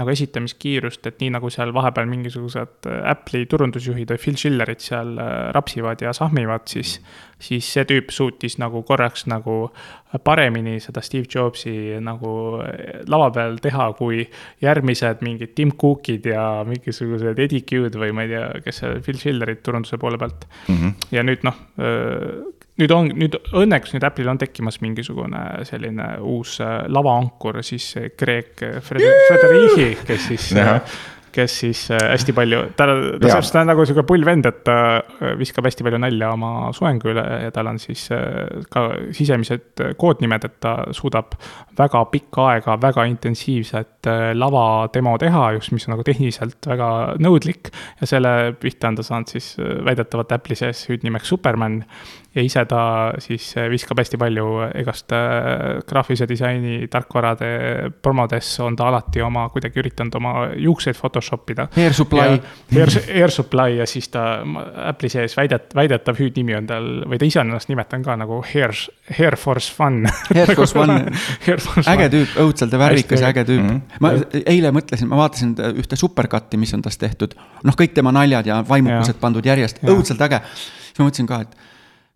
Speaker 4: nagu esitamiskiirust, et nii nagu seal vahepeal mingisugused äh, Apple'i turundusjuhid või Phil Schillerid seal äh, rapsivad ja sahmivad, siis, siis see tüüp suutis nagu korraks nagu paremini seda Steve Jobsi nagu äh, lava peal teha, kui järgmised mingid Tim Cookid ja mingisugused Eddie Q-d või ma ei tea, kes see Phil Schillerid turunduse poole pealt
Speaker 5: mm. -hmm.
Speaker 4: ja nüüd noh, nüüd on, nüüd õnneks nüüd Apple'il on tekkimas mingisugune selline uus äh, lavaankur, siis Fred- Frederici, kes siis
Speaker 5: Jah.,
Speaker 4: kes siis äh, hästi palju, ta, ta saab seda nagu sihuke pull vend, et ta äh, viskab hästi palju nalja oma soengu üle ja tal on siis äh, ka sisemised äh, koodnimed, et ta suudab väga pikka aega väga intensiivset äh, lavademo teha just, mis on nagu tehniliselt väga nõudlik. Ja selle pihta on ta saanud siis äh, väidetavalt Apple'i sees hüüdnimeks Superman ja ise ta siis äh, viskab hästi palju igast äh, graafilise disaini tarkvarade promodes on ta alati oma, kuidagi üritanud oma juukseid Photoshop ida.
Speaker 6: Hair supply.
Speaker 4: Air, Air Supply ja siis ta Apple'i sees väidet-, väidetav hüüdnimi on tal või ta ise on ennast nimetanud ka nagu Hair, Hair Force Fun.
Speaker 6: Air Force One. Äge
Speaker 4: One.
Speaker 6: tüüp, õudselt värvikas ja äge tüüp mm. -hmm. ma eile mõtlesin, ma vaatasin ühte supercut'i, mis on tast tehtud. noh, kõik tema naljad ja vaimukused
Speaker 4: Jaa.
Speaker 6: pandud järjest, õudselt äge. siis ma mõtlesin ka, et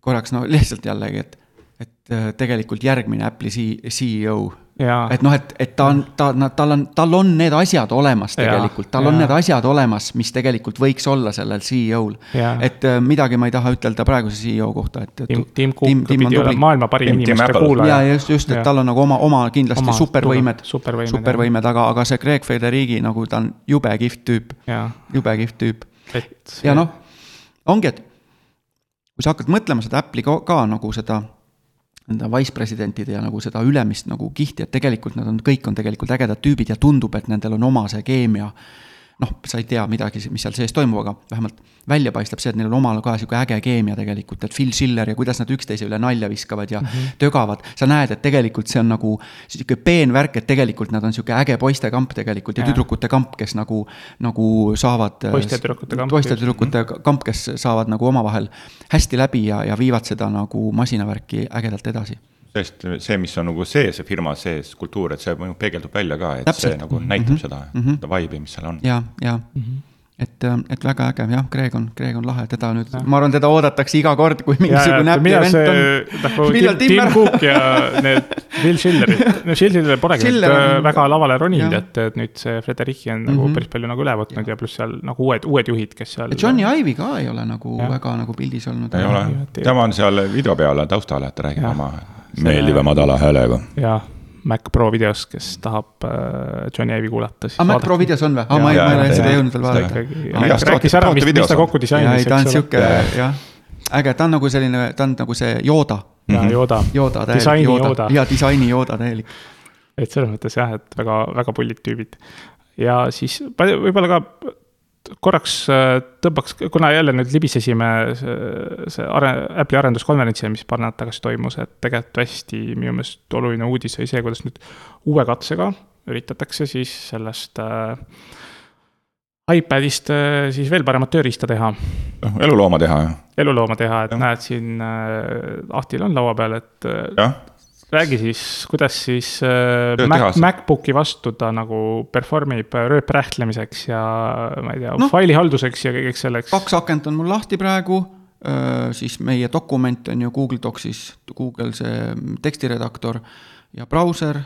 Speaker 6: korraks no lihtsalt jällegi, et, et äh, tegelikult järgmine Apple'i CEO. Et noh, et, et ta on, ta, tal on, tal on need asjad olemas tegelikult, tal on
Speaker 4: jaa.
Speaker 6: need asjad olemas, mis tegelikult võiks olla sellel CEO-l et äh, midagi ma ei taha ütelda praeguse CEO kohta, et.
Speaker 4: Tim, Tim Cook pidi olema maailma parim inimeste kuulaja.
Speaker 6: ja just, just, et tal on nagu oma, oma kindlasti
Speaker 4: Oma
Speaker 6: supervõimed,
Speaker 4: supervõimed,
Speaker 6: supervõimed, aga, aga see Greg Federighi nagu ta on jube kihvt tüüp, jube kihvt tüüp.
Speaker 4: et.
Speaker 6: ja noh, ongi, et kui sa hakkad mõtlema seda Apple'i ka, ka nagu seda nende vice-presidentide ja nagu seda ülemist nagu kihti, et tegelikult nad on, kõik on tegelikult ägedad tüübid ja tundub, et nendel on oma see keemia. noh, sa ei tea midagi, mis seal sees toimub, aga vähemalt välja paistab see, et neil on omal ka sihuke äge keemia tegelikult, et Phil Schiller ja kuidas nad üksteise üle nalja viskavad ja mm -hmm. tögavad. sa näed, et tegelikult see on nagu sihuke peen värk, et tegelikult nad on sihuke äge poistekamp tegelikult ja, ja tüdrukute kamp, kes nagu, nagu saavad.
Speaker 4: Poiste ja tüdrukute kamp,
Speaker 6: poiste ja tüdrukute kamp, kes saavad nagu omavahel hästi läbi ja, ja viivad seda nagu masinavärki ägedalt edasi.
Speaker 5: Sest see, mis on nagu sees, see firma sees, kultuur, et see nagu peegeldub välja ka, et
Speaker 6: Täpselt.
Speaker 5: see nagu näitab mm -hmm. seda mm, -hmm. seda vibe'i, mis seal on.
Speaker 6: ja, ja mm. -hmm et, et väga äge, jah, Greg on, Greg on lahe, teda nüüd, ma arvan, teda oodatakse iga kord, kui mingisugune Apple event on.
Speaker 4: nagu Tim, Tim Cook ja need Phil Schillerid, no Schiller polegi
Speaker 6: Schiller
Speaker 4: nüüd
Speaker 6: on-
Speaker 4: väga lavale roninud, et, et nüüd see Frederici on nagu
Speaker 6: Mhm.
Speaker 4: päris palju nagu üle võtnud ja pluss seal nagu uued, uued juhid, kes seal.
Speaker 6: Johnny Ive ka ei ole nagu
Speaker 4: Jah.
Speaker 6: väga nagu pildis olnud.
Speaker 5: ei ole tema on seal video peal taustal, et räägib oma meeldiva madala häälega.
Speaker 4: jah, Mac Pro videos, kes tahab äh, Johnny Ive'i kuulata, siis
Speaker 6: aa, Mac Pro videos on või? aa, ma ei,
Speaker 5: Jaa,
Speaker 6: ma ei ole
Speaker 5: jaa,
Speaker 6: seda
Speaker 5: jaa.
Speaker 6: jõudnud veel vaadata.
Speaker 4: rääkis ära, mis, mis ta
Speaker 5: on.
Speaker 4: kokku
Speaker 6: jaa,
Speaker 4: disainis,
Speaker 6: ei ta on sihuke
Speaker 5: Jaa.
Speaker 6: jah, äge, ta on nagu selline, ta on nagu see Yoda,
Speaker 4: ja Yoda,
Speaker 6: Yoda täielik
Speaker 4: disaini
Speaker 6: Yoda
Speaker 4: Yoda,
Speaker 6: ja disaini Yoda täielik.
Speaker 4: et selles mõttes jah, et väga, väga pullid tüübid. ja siis võib-olla ka korraks äh, tõmbaks, kuna jälle nüüd libisesime see, see are-, Apple'i arenduskonverentsil, mis paar nädalat tagasi toimus, et tegelikult hästi minu meelest oluline uudis oli see, kuidas nüüd uue katsega üritatakse siis sellest äh, iPadist äh, siis veel paremat tööriista teha
Speaker 5: noh, elulooma teha,
Speaker 4: elulooma teha, et
Speaker 5: Jah.
Speaker 4: näed siin äh, Ahtil on laua peal, et äh,
Speaker 5: jah.
Speaker 4: Räägi siis, kuidas siis äh, Mac. MacBooki vastu ta nagu perform ib rööprähklemiseks ja ma ei tea no. Failihalduseks ja kõigeks selleks.
Speaker 6: kaks akent on mul lahti praegu, siis meie dokument on ju Google Docsis, Google see tekstiredaktor ja brauser.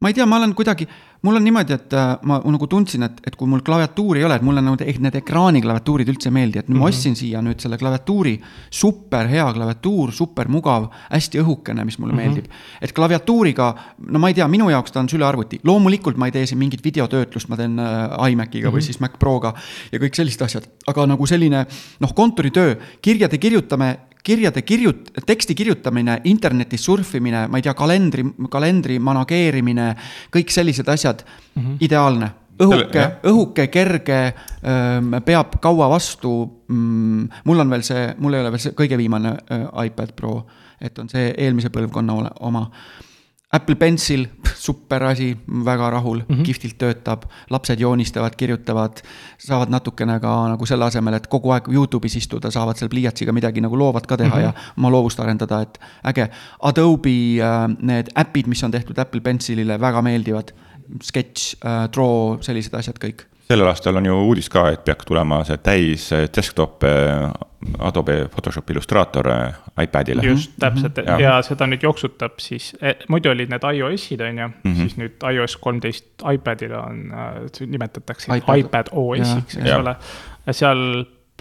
Speaker 6: ma ei tea, ma olen kuidagi, mul on niimoodi, et äh, ma nagu tundsin, et, et kui mul klaviatuuri ei ole, et mulle nagu need ekraaniklaviatuurid üldse ei meeldi, et nüüd ma ostsin siia nüüd selle klaviatuuri, super hea klaviatuur, super mugav, hästi õhukene, mis mulle meeldib. et klaviatuuriga, no ma ei tea, minu jaoks ta on sülearvuti, loomulikult ma ei tee siin mingit videotöötlust, ma teen äh, iMaciga või siis Mac Proga ja kõik sellised asjad, aga nagu selline noh, kontoritöö, kirjade kirjutame kirjade kirjut-, teksti kirjutamine, internetis surfimine, ma ei tea, kalendri, kalendri manageerimine, kõik sellised asjad mm, -hmm. ideaalne. õhuke õhuke, kerge, peab kaua vastu mm,. mul on veel see, mul ei ole veel see kõige viimane iPad Pro, et on see eelmise põlvkonna oma. Apple Pencil, super asi, väga rahul mm, -hmm. kihvtilt töötab, lapsed joonistavad, kirjutavad, saavad natukene ka nagu selle asemel, et kogu aeg Youtube'is istuda, saavad seal pliiatsiga midagi nagu loovat ka teha mm -hmm. ja oma loovust arendada, et äge. Adobe äh, need äpid, mis on tehtud Apple Pencilile, väga meeldivad. Sketch äh,, Draw, sellised asjad kõik.
Speaker 5: Sellel aastal on ju uudis ka, et peaks tulema see täis desktop eh, Adobe Photoshop Illustrator eh, iPadile.
Speaker 4: just, täpselt
Speaker 5: Jah.
Speaker 4: ja. ja seda nüüd jooksutab siis, muidu olid need iOS-id, on ju, siis nüüd iOS kolmteist iPadile on, nimetatakse
Speaker 6: iPad.
Speaker 4: iPad, OS-iks, eks
Speaker 5: Jah.
Speaker 4: ole. ja seal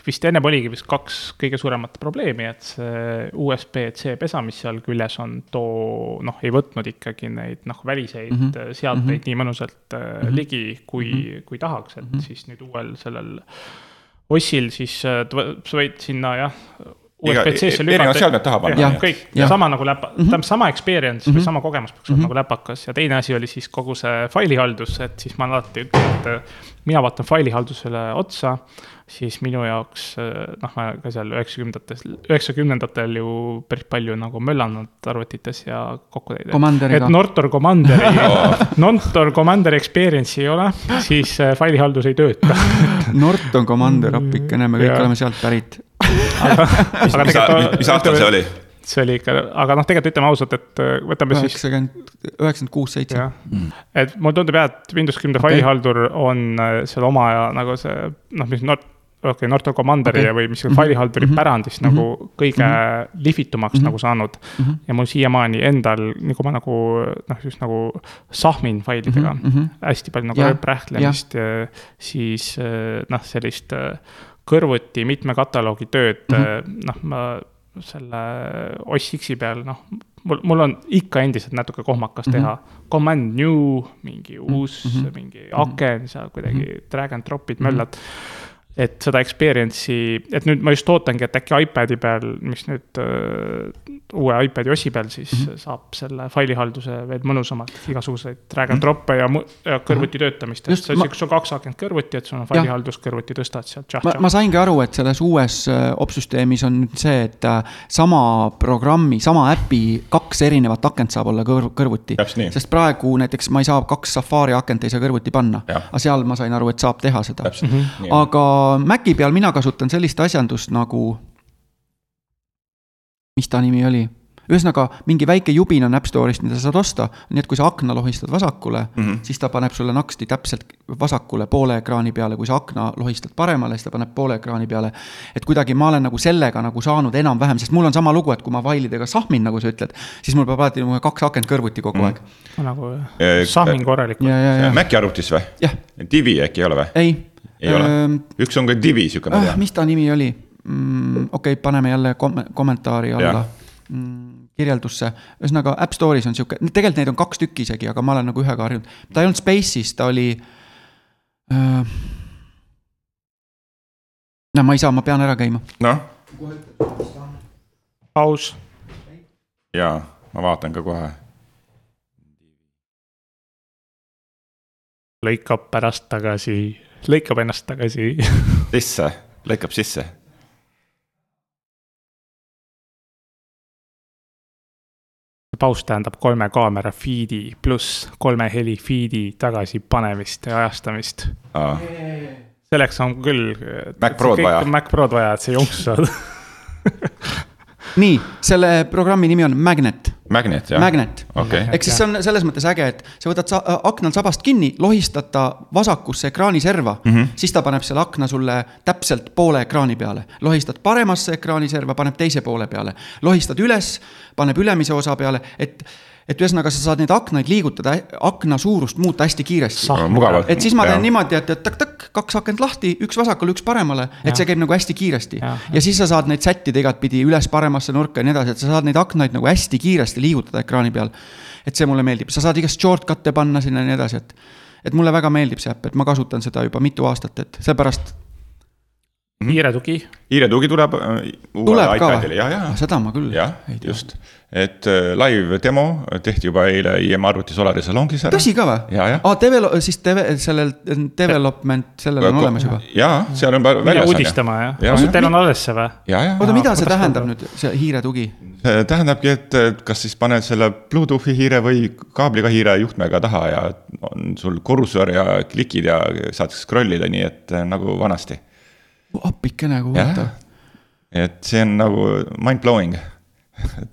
Speaker 4: vist ennem oligi vist kaks kõige suuremat probleemi, et see USB-C pesa, mis seal küljes on, too noh, ei võtnud ikkagi neid noh, väliseid mm -hmm. seadmeid mm -hmm. nii mõnusalt mm -hmm. ligi, kui mm, -hmm. kui tahaks, et mm -hmm. siis nüüd uuel sellel OS-il siis äh, sa võid sinna jah, USB-C-sse
Speaker 5: e- erinevad seadmed taha panna,
Speaker 4: jah kõik,
Speaker 6: Jah.
Speaker 4: sama nagu läpa- mm, -hmm. tähendab sama experience mm -hmm. või sama kogemus peaks olema mm -hmm. nagu läpakas ja teine asi oli siis kogu see failihaldus, et siis ma alati ütlen, et äh, mina vaatan failihaldusele otsa, siis minu jaoks äh, noh, ma ka seal üheksakümnendates, üheksakümnendatel ju päris palju nagu möllanud arvutites ja kokku teinud.
Speaker 6: Commanderiga.
Speaker 4: et Nortor Commanderi Nortor Commanderi experience'i ei ole, siis äh, failihaldus ei tööta.
Speaker 6: Norton Commander appikene, me kõik
Speaker 4: Jaa.
Speaker 6: oleme sealt pärit.
Speaker 4: aga
Speaker 5: mis,
Speaker 4: tegelikult-
Speaker 5: mis aastal see oli?
Speaker 4: see oli ikka, aga noh, tegelikult ütleme ausalt, et äh, võtame siis
Speaker 6: üheksakümmend, üheksakümmend kuus, seitse.
Speaker 4: et mulle tundub jah, et Windows kümne
Speaker 6: Okei.
Speaker 4: failihaldur on seal oma ja nagu see noh, mis Nord-, okei Norton Commanderi okay. või mis
Speaker 6: Mhm.
Speaker 4: failihalduri
Speaker 6: Mhm.
Speaker 4: pärandist
Speaker 6: Mhm.
Speaker 4: nagu kõige lihvitumaks
Speaker 6: Mhm.
Speaker 4: nagu saanud.
Speaker 6: Mhm.
Speaker 4: ja mul siiamaani endal, nagu ma nagu noh, just nagu sahmin failidega
Speaker 6: Mhm, mhm.
Speaker 4: hästi palju nagu rööprähklemist, siis äh, noh, sellist äh, kõrvuti mitme kataloogi tööd mm,
Speaker 6: Mhm.
Speaker 4: -hmm. noh, ma selle OS X-i peal, noh, mul, mul on ikka endiselt natuke kohmakas
Speaker 6: Mhm.
Speaker 4: teha command new, mingi uus mm,
Speaker 6: Mhm.
Speaker 4: -hmm. mingi aken seal kuidagi drag and drop'id möllad. Et seda experience'i, et nüüd ma just ootangi, et äkki iPad'i peal, mis nüüd äh, uue iPad'i osi peal siis mm
Speaker 6: Mhm.
Speaker 4: -hmm. saab selle failihalduse veel mõnusamalt, igasuguseid drag and drop'e ja, ja kõrvuti töötamist, et
Speaker 6: Mhm. Just,
Speaker 4: see on siukene, sul on kaks akent kõrvuti, et sul on failihaldus kõrvuti, tõstad sealt
Speaker 6: ma, ma saingi aru, et selles uues äh, opsüsteemis on nüüd see, et äh, sama programmi, sama äpi kaks erinevat akent saab olla kõr-, kõrvuti sest praegu näiteks ma ei saa kaks Safari akent ei saa kõrvuti panna. Aga seal ma sain aru, et saab teha seda.
Speaker 4: Mhm.
Speaker 5: mm. -hmm.
Speaker 6: aga Maci peal mina kasutan sellist asjandust nagu, mis ta nimi oli? ühesõnaga, mingi väike jubin on App Store'ist, mida sa saad osta, nii et kui sa akna lohistad vasakule mm, -hmm. siis ta paneb sulle naksti täpselt vasakule poole ekraani peale, kui sa akna lohistad paremale, siis ta paneb poole ekraani peale. et kuidagi ma olen nagu sellega nagu saanud enam-vähem, sest mul on sama lugu, et kui ma failidega sahmin, nagu sa ütled, siis mul peab alati nagu kaks akent kõrvuti kogu mm -hmm. aeg.
Speaker 4: nagu
Speaker 5: Eh,
Speaker 4: sahmin korralikult.
Speaker 6: ja, ja, ja,
Speaker 5: Maci arvutis või?
Speaker 6: jah,
Speaker 5: Divi äkki ei ole või?
Speaker 6: ei.
Speaker 5: Ei ole, üks on ka Divi sihuke, ma
Speaker 6: ah,
Speaker 5: tean.
Speaker 6: mis ta nimi oli mm,? okei okay,, paneme jälle kom kommentaari alla mm, kirjeldusse, ühesõnaga App Store'is on sihuke, tegelikult neid on kaks tükki isegi, aga ma olen nagu ühega harjunud. ta ei olnud Space'is, ta oli äh,. no ma ei saa, ma pean ära käima.
Speaker 5: noh,
Speaker 4: aus,
Speaker 5: jaa, ma vaatan ka kohe.
Speaker 4: lõikab pärast tagasi, lõikab ennast tagasi.
Speaker 5: sisse, lõikab sisse.
Speaker 4: paus tähendab kolme kaamera feed'i pluss kolme heli feed'i tagasipanemist ja ajastamist. selleks on küll.
Speaker 5: Mac Prod vaja.
Speaker 4: Mac Prod vaja, et see jonksu saada.
Speaker 6: nii, selle programmi nimi on Magnet,
Speaker 5: Magnet jah?
Speaker 6: Magnet.
Speaker 5: okei,
Speaker 6: ehk siis see on selles mõttes äge, et sa võtad sa aknal sabast kinni, lohistad ta vasakusse ekraani serva mm, -hmm. siis ta paneb selle akna sulle täpselt poole ekraani peale. lohistad paremasse ekraani serva, paneb teise poole peale. lohistad üles, paneb ülemise osa peale, et, et ühesõnaga sa saad neid aknaid liigutada, akna suurust muuta hästi kiiresti. et siis ma teen niimoodi, et, et takk-takk, kaks akent lahti, üks vasakule, üks paremale, et see käib nagu hästi kiiresti. Ja siis sa saad neid sättida igatpidi üles-paremasse nurka ja nii edasi, et sa saad neid aknaid nagu hästi kiiresti liigutada ekraani peal. et see mulle meeldib, sa saad igast shortcut'e panna sinna ja nii edasi, et. et mulle väga meeldib see äpp, et ma kasutan seda juba mitu aastat, et seepärast
Speaker 4: kiire tugi,
Speaker 5: Hiire tugi tuleb äh, uuele
Speaker 6: tuleb ka
Speaker 5: iPadile, ja, ja
Speaker 6: Ah,, seda ma küll
Speaker 5: jah
Speaker 6: ei, tea.
Speaker 5: just, et äh, live demo tehti juba eile IM arvuti Solari salongis ära.
Speaker 6: tõsi ka või?
Speaker 5: ja, jah.
Speaker 6: aa, devel-, siis deve-, sellel development, sellel on olemas juba.
Speaker 5: jaa, seal on
Speaker 4: mine
Speaker 5: väljas.
Speaker 4: uudistama jah
Speaker 5: Jah,
Speaker 4: ja,.
Speaker 5: jah.
Speaker 4: Teil on alles see või?
Speaker 5: ja, ja,
Speaker 6: oota, mida see tähendab nüüd, see hiiretugi?
Speaker 5: see tähendabki, et äh, kas siis paned selle Bluetoothi hiire või kaabliga hiire juhtmega taha ja on sul kursor ja klikid ja saad scroll ida, nii et äh, nagu vanasti.
Speaker 6: appikene, kui huvitav.,
Speaker 5: et see on nagu mind blowing.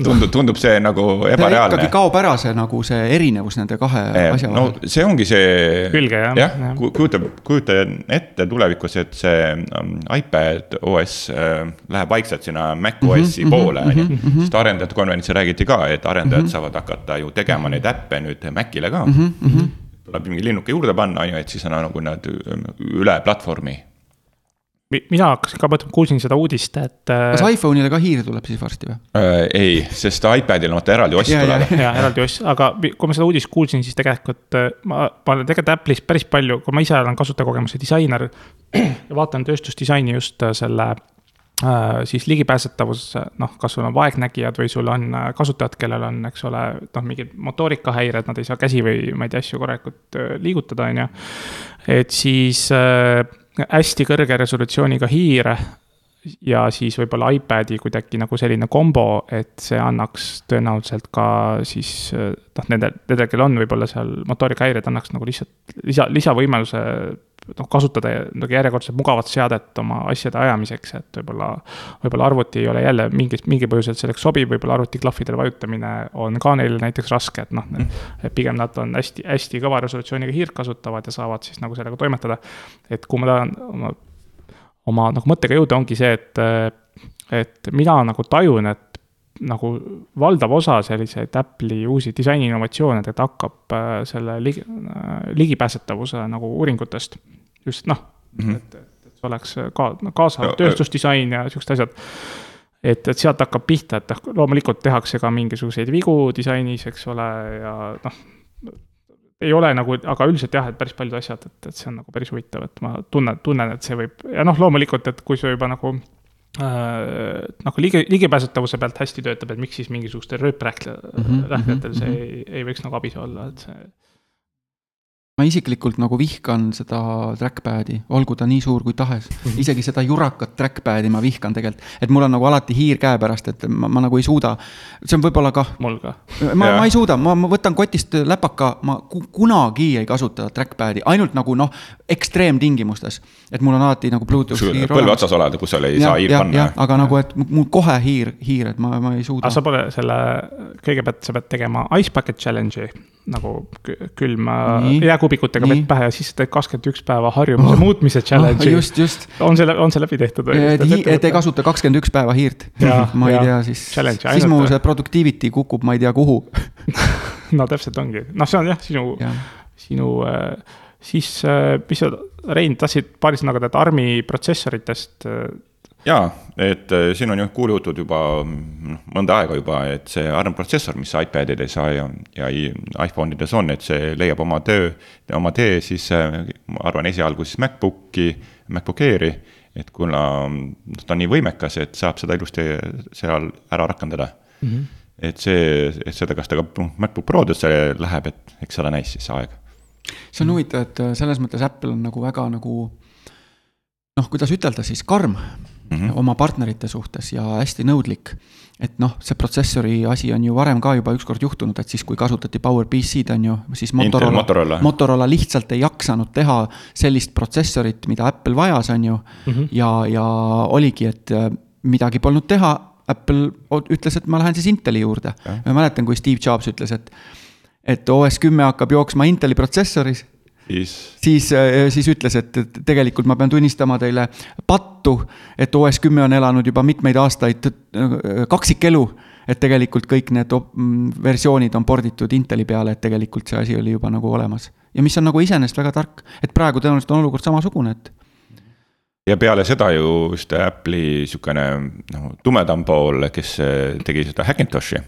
Speaker 5: tundub, tundub see nagu
Speaker 6: ikkagi
Speaker 5: ebareaalne.
Speaker 6: kaob ära see nagu see erinevus nende kahe asja
Speaker 5: no
Speaker 6: vahel.
Speaker 5: see ongi see.
Speaker 4: Külge, jah,
Speaker 5: jah
Speaker 4: jah.,
Speaker 5: kujuta, kujuta ette tulevikus, et see um, iPad OS äh, läheb vaikselt sinna Mac OS-i
Speaker 6: Mhm,
Speaker 5: poole, on ju. sest arendajate konverentsil räägiti ka, et arendajad
Speaker 6: Mhm.
Speaker 5: saavad hakata ju tegema neid äppe nüüd Macile ka.
Speaker 6: Mhm,
Speaker 5: tuleb mingi linnuke juurde panna, on ju, et siis on nagu nad üle platvormi.
Speaker 4: Mina hakkasin ka mõtlema, kuulsin seda uudist, et.
Speaker 6: kas iPhone'ile ka hiir tuleb siis varsti või?
Speaker 5: Äh, ei, sest iPadil on vaata eraldi oss tuleb.
Speaker 4: ja eraldi oss, aga kui ma seda uudist kuulsin, siis tegelikult äh, ma, ma olen tegelikult Apple'is päris palju, kui ma ise olen kasutajakogemuse disainer ja vaatan tööstusdisaini just äh, selle äh, siis ligipääsetavus, noh, kas sul on vaegnägijad või sul on äh, kasutajad, kellel on, eks ole, noh, mingid motoorikahäired, nad ei saa käsi või ma ei tea, asju korralikult äh, liigutada, on ju. et siis äh, hästi kõrge resolutsiooniga hiire ja siis võib-olla iPad'i kuidagi nagu selline kombo, et see annaks tõenäoliselt ka siis noh, nendel, nendel, kellel on võib-olla seal motoorikahäired, annaks nagu lihtsalt lisa, lisavõimaluse noh, kasutada nagu järjekordselt mugavat seadet oma asjade ajamiseks, et võib-olla, võib-olla arvuti ei ole jälle mingis, mingil põhjusel selleks sobiv, võib-olla arvutiklahvidele vajutamine on ka neil näiteks raske, et noh, et pigem nad on hästi, hästi kõva resolutsiooniga hiirt kasutavad ja saavad siis nagu sellega toimetada. et kuhu ma tahan oma oma nagu mõttega jõuda, ongi see, et, et mina nagu tajun, et nagu valdav osa selliseid Apple'i uusi disaini innovatsioone tegelikult hakkab äh, selle ligi, ligipääsetavuse nagu uuringutest. Just noh mm, -hmm. et, et see oleks ka kaasav
Speaker 5: Ja,
Speaker 4: tööstusdisain ja siuksed asjad. et, et sealt hakkab pihta, et noh, loomulikult tehakse ka mingisuguseid vigu disainis, eks ole, ja noh ei ole nagu, aga üldiselt jah, et päris paljud asjad, et, et see on nagu päris huvitav, et ma tunnen, tunnen, et see võib ja noh, loomulikult, et kui see juba nagu äh, nagu ligi, ligipääsetavuse pealt hästi töötab, et miks siis mingisugustel rööprähklejatel mm -hmm, see ei, ei võiks nagu abis olla, et see
Speaker 6: ma isiklikult nagu vihkan seda trackpad'i, olgu ta nii suur kui tahes. isegi seda jurakat trackpad'i ma vihkan tegelikult, et mul on nagu alati hiir käe pärast, et ma, ma nagu ei suuda. see on võib-olla kah,
Speaker 4: mul ka.
Speaker 6: ma, ma ei suuda, ma, ma võtan kotist läpaka, ma ku, kunagi ei kasuta trackpad'i, ainult nagu noh, ekstreemtingimustes. et mul on alati nagu Bluetooth hiir
Speaker 5: põlve otsas oled, kus seal ei saa hiir
Speaker 6: jah,
Speaker 5: panna
Speaker 6: aga nagu, et mul kohe hiir, hiir, et ma, ma ei suuda
Speaker 4: aga sa. pole selle, kõigepealt sa pead tegema Ice Bucket Challenge'i nagu kü- külma
Speaker 6: Nii.
Speaker 4: Jääkubikutega
Speaker 6: Nii.
Speaker 4: vett pähe ja siis teed kakskümmend üks päeva harjumuse oh. muutmise challenge'i oh,.
Speaker 6: just, just,
Speaker 4: on see, on see läbi tehtud?
Speaker 6: et, hi- et ei kasuta kakskümmend üks päeva hiirt ma ei tea, siis, siis mu see productivity kukub, ma ei tea kuhu.
Speaker 4: no täpselt ongi, noh, see on jah, sinu,
Speaker 6: jah,
Speaker 4: sinu äh, siis äh,, mis sa, Rein, tahtsid paari sõnaga teada ARM-i protsessoritest äh,
Speaker 5: jaa, et äh, siin on ju kuulujutud juba noh, mõnda aega juba, et see ARM protsessor, mis iPadides ja, ja, ja i- iPhone ides on, et see leiab oma töö, oma tee siis äh, ma arvan, esialgu siis MacBooki, MacBook Airi, et kuna noh, ta on nii võimekas, et saab seda ilusti seal ära rakendada mm. -hmm. et see, et seda, kas ta ka noh, MacBook Prodesse läheb, et eks seda näis siis aeg.
Speaker 6: see on huvitav, et äh, selles mõttes Apple on nagu väga nagu noh, kuidas ütelda siis, karm mm. -hmm. oma partnerite suhtes ja hästi nõudlik. et noh, see protsessori asi on ju varem ka juba ükskord juhtunud, et siis, kui kasutati PowerPC-d on ju, siis Motorola,
Speaker 5: Motorola.
Speaker 6: Motorola lihtsalt ei jaksanud teha sellist protsessorit, mida Apple vajas, on ju mm. -hmm. ja, ja oligi, et äh, midagi polnud teha, Apple ütles, et ma lähen siis Inteli juurde. ma mäletan, kui Steve Jobs ütles, et et OS kümme hakkab jooksma Inteli protsessoris
Speaker 5: siis
Speaker 6: siis, siis ütles, et et tegelikult ma pean tunnistama teile pattu, et OS kümme on elanud juba mitmeid aastaid äh, kaksikelu. et tegelikult kõik need op- m, versioonid on porditud Inteli peale, et tegelikult see asi oli juba nagu olemas. ja mis on nagu iseenesest väga tark, et praegu tõenäoliselt on olukord samasugune, et
Speaker 5: ja peale seda ju just Apple'i sihukene noh, tumedam pool, kes äh, tegi seda Hackintoshi.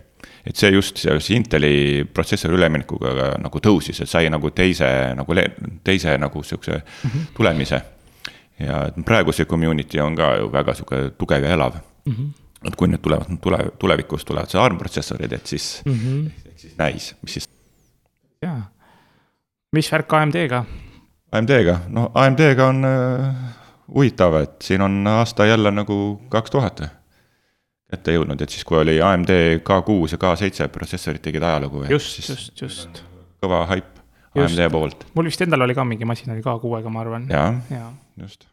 Speaker 5: et see just seoses Inteli protsessori üleminekuga nagu tõusis, et sai nagu teise nagu, teise nagu sihukese mm -hmm. tulemise. Ja praegu see community on ka ju väga sihuke tugev ja elav mm. -hmm. et kui nüüd tulevad tule, tulevikus tulevad see ARM protsessorid, et siis mm, -hmm. siis näis, mis siis
Speaker 4: jaa. mis värk AMD-ga?
Speaker 5: AMD-ga, no AMD-ga on äh, huvitav, et siin on aasta jälle nagu kaks tuhat ette jõudnud, et siis, kui oli AMD K6 ja K7 protsessorid tegid ajalugu.
Speaker 4: just, just, just.
Speaker 5: kõva haip. AMD poolt,
Speaker 4: mul vist endal oli ka mingi masin oli K6-ga, ma arvan.
Speaker 5: jaa,
Speaker 4: jaa.
Speaker 5: just.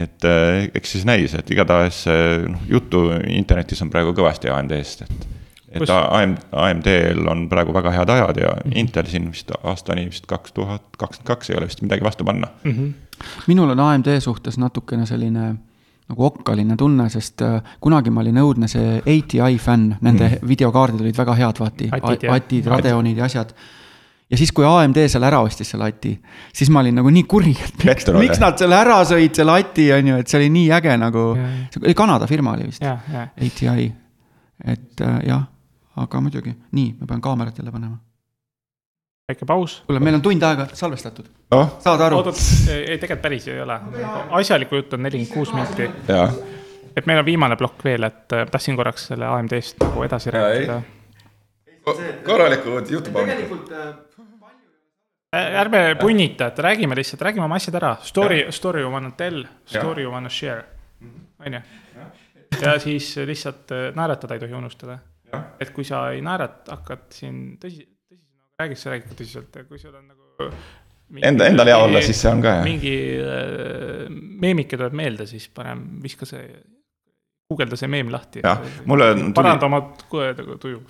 Speaker 5: et äh, eks siis näis, et igatahes äh, noh, juttu internetis on praegu kõvasti AMD-st, et et AM, AMD-l on praegu väga head ajad ja mm -hmm. Intel siin vist aastani vist kaks tuhat kakskümmend kaks ei ole vist midagi vastu panna.
Speaker 4: Mhm.
Speaker 6: minul on AMD suhtes natukene selline nagu okkaline tunne, sest äh, kunagi ma olin õudne see ATI fänn, nende mm. videokaardid olid väga head, vaati,
Speaker 4: Atid.
Speaker 6: Atid, Radeonid ja asjad. Ja siis, kui AMD selle ära ostis, selle Ati, siis ma olin nagu nii kuri, et miks, miks nad selle ära sõid, selle Ati on ju, et see oli nii äge nagu see oli Kanada firma oli vist. ATI, et äh, jah, aga muidugi, nii, ma pean kaamerat jälle panema.
Speaker 4: väike paus.
Speaker 6: kuule, meil on tund aega salvestatud,
Speaker 5: noh,
Speaker 6: saad aru?
Speaker 4: oot, oot, ei tegelikult päris ei ole. asjalikku juttu on nelikümmend kuus minutit. et meil on viimane plokk veel, et äh, tahtsin korraks selle AMD-st nagu edasi rääkida.
Speaker 5: korralikud jutupanekud.
Speaker 4: Ärme punnita, et räägime lihtsalt, räägime oma asjad ära. Story, story you wanna tell, story you wanna share, on ju. ja siis lihtsalt äh, naeratada ei tohi unustada. et kui sa ei naerata, hakkad siin tõsi, tõsisena, räägid, sa räägid ka tõsiselt, kui sul on nagu.
Speaker 5: Enda- endal hea olla, siis see on ka hea.
Speaker 4: mingi äh, meemike tuleb meelde, siis parem viska see, guugelda see meem lahti.
Speaker 5: Jah, mulle tuli-
Speaker 4: paranda oma tuju.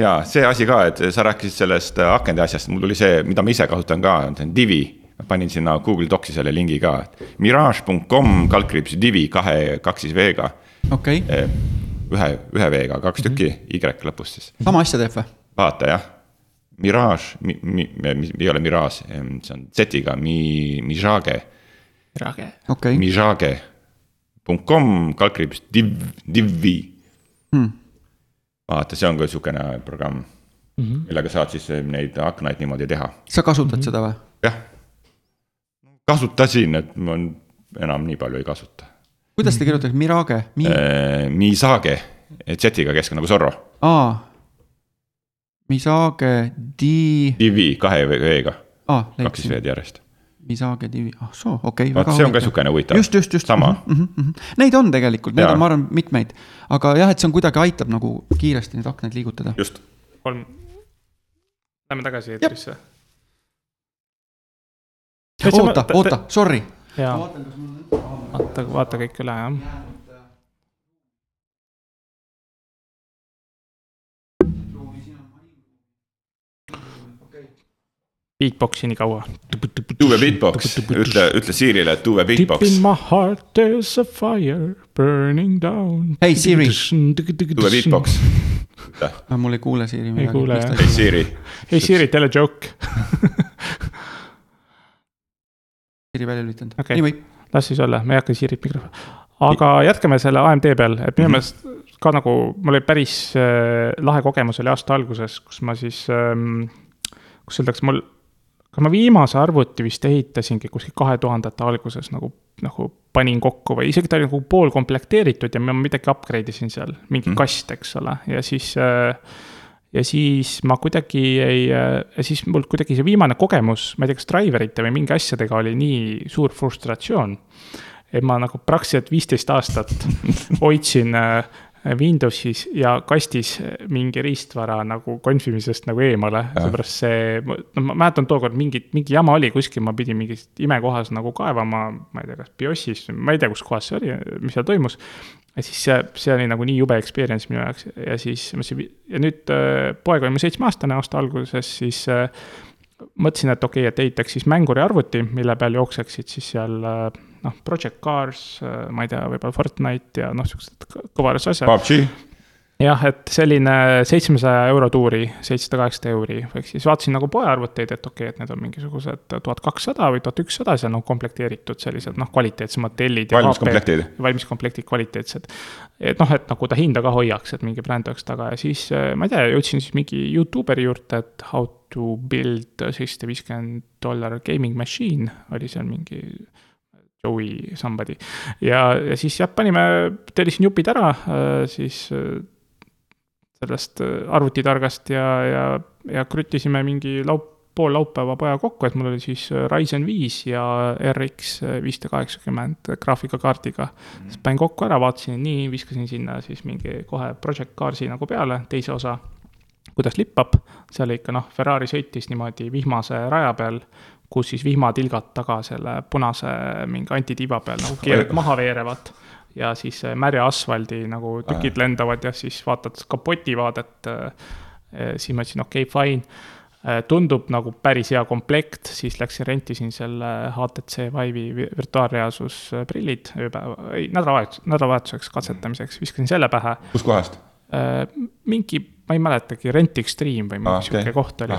Speaker 5: jaa, see asi ka, et sa rääkisid sellest äh, akende asjast, mul tuli see, mida ma ise kasutan ka, see on Divi. ma panin sinna Google Docsi selle lingi ka, et mirage.com kaldkriips Divi kahe, kaks siis V-ga.
Speaker 6: okei okay.,
Speaker 5: ühe, ühe V-ga, kaks tükki Y lõpus siis,
Speaker 6: sama asja teeb või?
Speaker 5: vaata jah. Mirage, mi-, mi-, mi- ei ole Mirage, see on Z-iga, mi-, Mirage,
Speaker 4: rage.
Speaker 6: okei okay.,
Speaker 5: Mirage.com kaldkriips Div, Divi
Speaker 6: Hmm.
Speaker 5: vaata, see on ka niisugune programm mm, -hmm. millega saad siis neid aknaid niimoodi teha
Speaker 6: sa kasutad mm -hmm. seda või?
Speaker 5: jah, kasutasin, et ma enam nii palju ei kasuta.
Speaker 6: kuidas te kirjutate, Mirage, Mi-,
Speaker 5: Misage, Z-iga keskel nagu Zorro,
Speaker 6: aa, Misage, Di,
Speaker 5: Divi kahe V-ga,
Speaker 6: aa,
Speaker 5: kaks veed järjest.
Speaker 6: Misage divi, ah soo, okei okay,.
Speaker 5: vot see on ka niisugune huvitav.
Speaker 6: just, just, just.
Speaker 5: sama,
Speaker 6: Neid on tegelikult, neid
Speaker 5: Jaa.
Speaker 6: on, ma arvan, mitmeid, aga jah, et see on kuidagi aitab nagu kiiresti neid aknaid liigutada.
Speaker 5: just.
Speaker 4: kolm. Lähme tagasi eetrisse.
Speaker 6: Oota oota, sorry.
Speaker 4: vaata, vaata kõik üle, jah. Beatboxi nii kaua.
Speaker 5: Tuve beatbox, ütle, ütle Siirile, et Tuve
Speaker 4: Deep
Speaker 5: beatbox
Speaker 4: in. my heart there's a fire burning down.
Speaker 6: Hey, Siri.
Speaker 5: Tuve beatbox.
Speaker 6: Ah, mul ei kuule Siiri midagi.
Speaker 4: kuule, jah.
Speaker 5: ei Siiri,
Speaker 4: ei Siri, tell a joke.
Speaker 6: Siiri välja lülitanud
Speaker 4: Okei.
Speaker 6: okay., nii võib.
Speaker 4: las siis olla, me ei hakka Siirit mikrofoni. aga jätkame selle AMD peal, et minu
Speaker 5: Mhm.
Speaker 4: meelest ka nagu mul oli päris äh, lahe kogemus oli aasta alguses, kus ma siis ähm,, kus öeldakse mul, kas ma viimase arvuti vist ehitasingi kuskil kahe tuhandete alguses nagu, nagu panin kokku või isegi ta oli nagu poolkomplekteeritud ja ma midagi upgrade isin seal, mingi mm. kast, eks ole, ja siis äh, ja siis ma kuidagi ei, ja siis mul kuidagi see viimane kogemus, ma ei tea, kas driverite või mingi asjadega oli nii suur frustratsioon. et ma nagu praktiliselt viisteist aastat hoidsin äh, Windowsis ja kastis mingi riistvara nagu konfimisest nagu eemale, seepärast see, no ma mäletan tookord mingit, mingi jama oli kuskil, ma pidin mingis imekohas nagu kaevama, ma ei tea, kas BIOS-is, ma ei tea, kus kohas see oli, mis seal toimus. Ja siis see, see oli nagu nii jube experience minu jaoks. Ja siis ma mõtlesin, ja nüüd äh, poeg oli mul seitsmeaastane aasta alguses, siis äh, mõtlesin, et okei okay,, et ehitaks siis mänguri arvuti, mille peal jookseksid siis seal äh, noh, Project Cars, ma ei tea, võib-olla Fortnite ja noh, siuksed kõ- kõvaras asjad.
Speaker 5: PUBG,
Speaker 4: jah, et selline seitsmesaja euro tuuri, seitsesada, kaheksasada euri, ehk siis vaatasin nagu poearvuteid, et okei okay,, et need on mingisugused tuhat kakssada või tuhat ükssada, seal on komplekteeritud sellised noh, kvaliteetsemad tellid.
Speaker 5: valmiskomplektid.
Speaker 4: valmiskomplektid kvaliteetsed. et noh, et nagu ta hinda ka hoiaks, et mingi bränd oleks taga ja siis äh, ma ei tea, jõudsin siis mingi Youtuberi juurde, et how to build seitsesada viiskümmend dollar gaming machine oli seal mingi Joey somebody ja, ja siis jah, panime, tellisin jupid ära, siis äh, sellest äh, arvutitargast ja, ja, ja kruttisime mingi laup-, pool laupäeva poja kokku, et mul oli siis äh, Ryzen viis ja RX viissada kaheksakümmend graafikakaardiga mm.. siis panin kokku ära, vaatasin nii, viskasin sinna siis mingi kohe Project Carsi nagu peale, teise osa, kuidas lippab, seal ikka noh, Ferrari sõitis niimoodi vihmase raja peal, kus siis vihmatilgad taga selle punase mingi antitiiva peal nagu keerad maha veerevad ja siis äh, märja asfaldi nagu tükid lendavad ja siis vaatad kapoti vaadet. siis ma ütlesin, okei okay,, fine. tundub nagu päris hea komplekt, siis läksin rentisin selle HTC Vive'i vi- virtuaalreaalsusprillid ööpäeva, ei nädalavahetus, nädalavahetuseks katsetamiseks, viskasin selle pähe.
Speaker 5: kuskohast?
Speaker 4: mingi, ma ei mäletagi, Rent Extreme või mingi ah, sihuke okay. koht oli.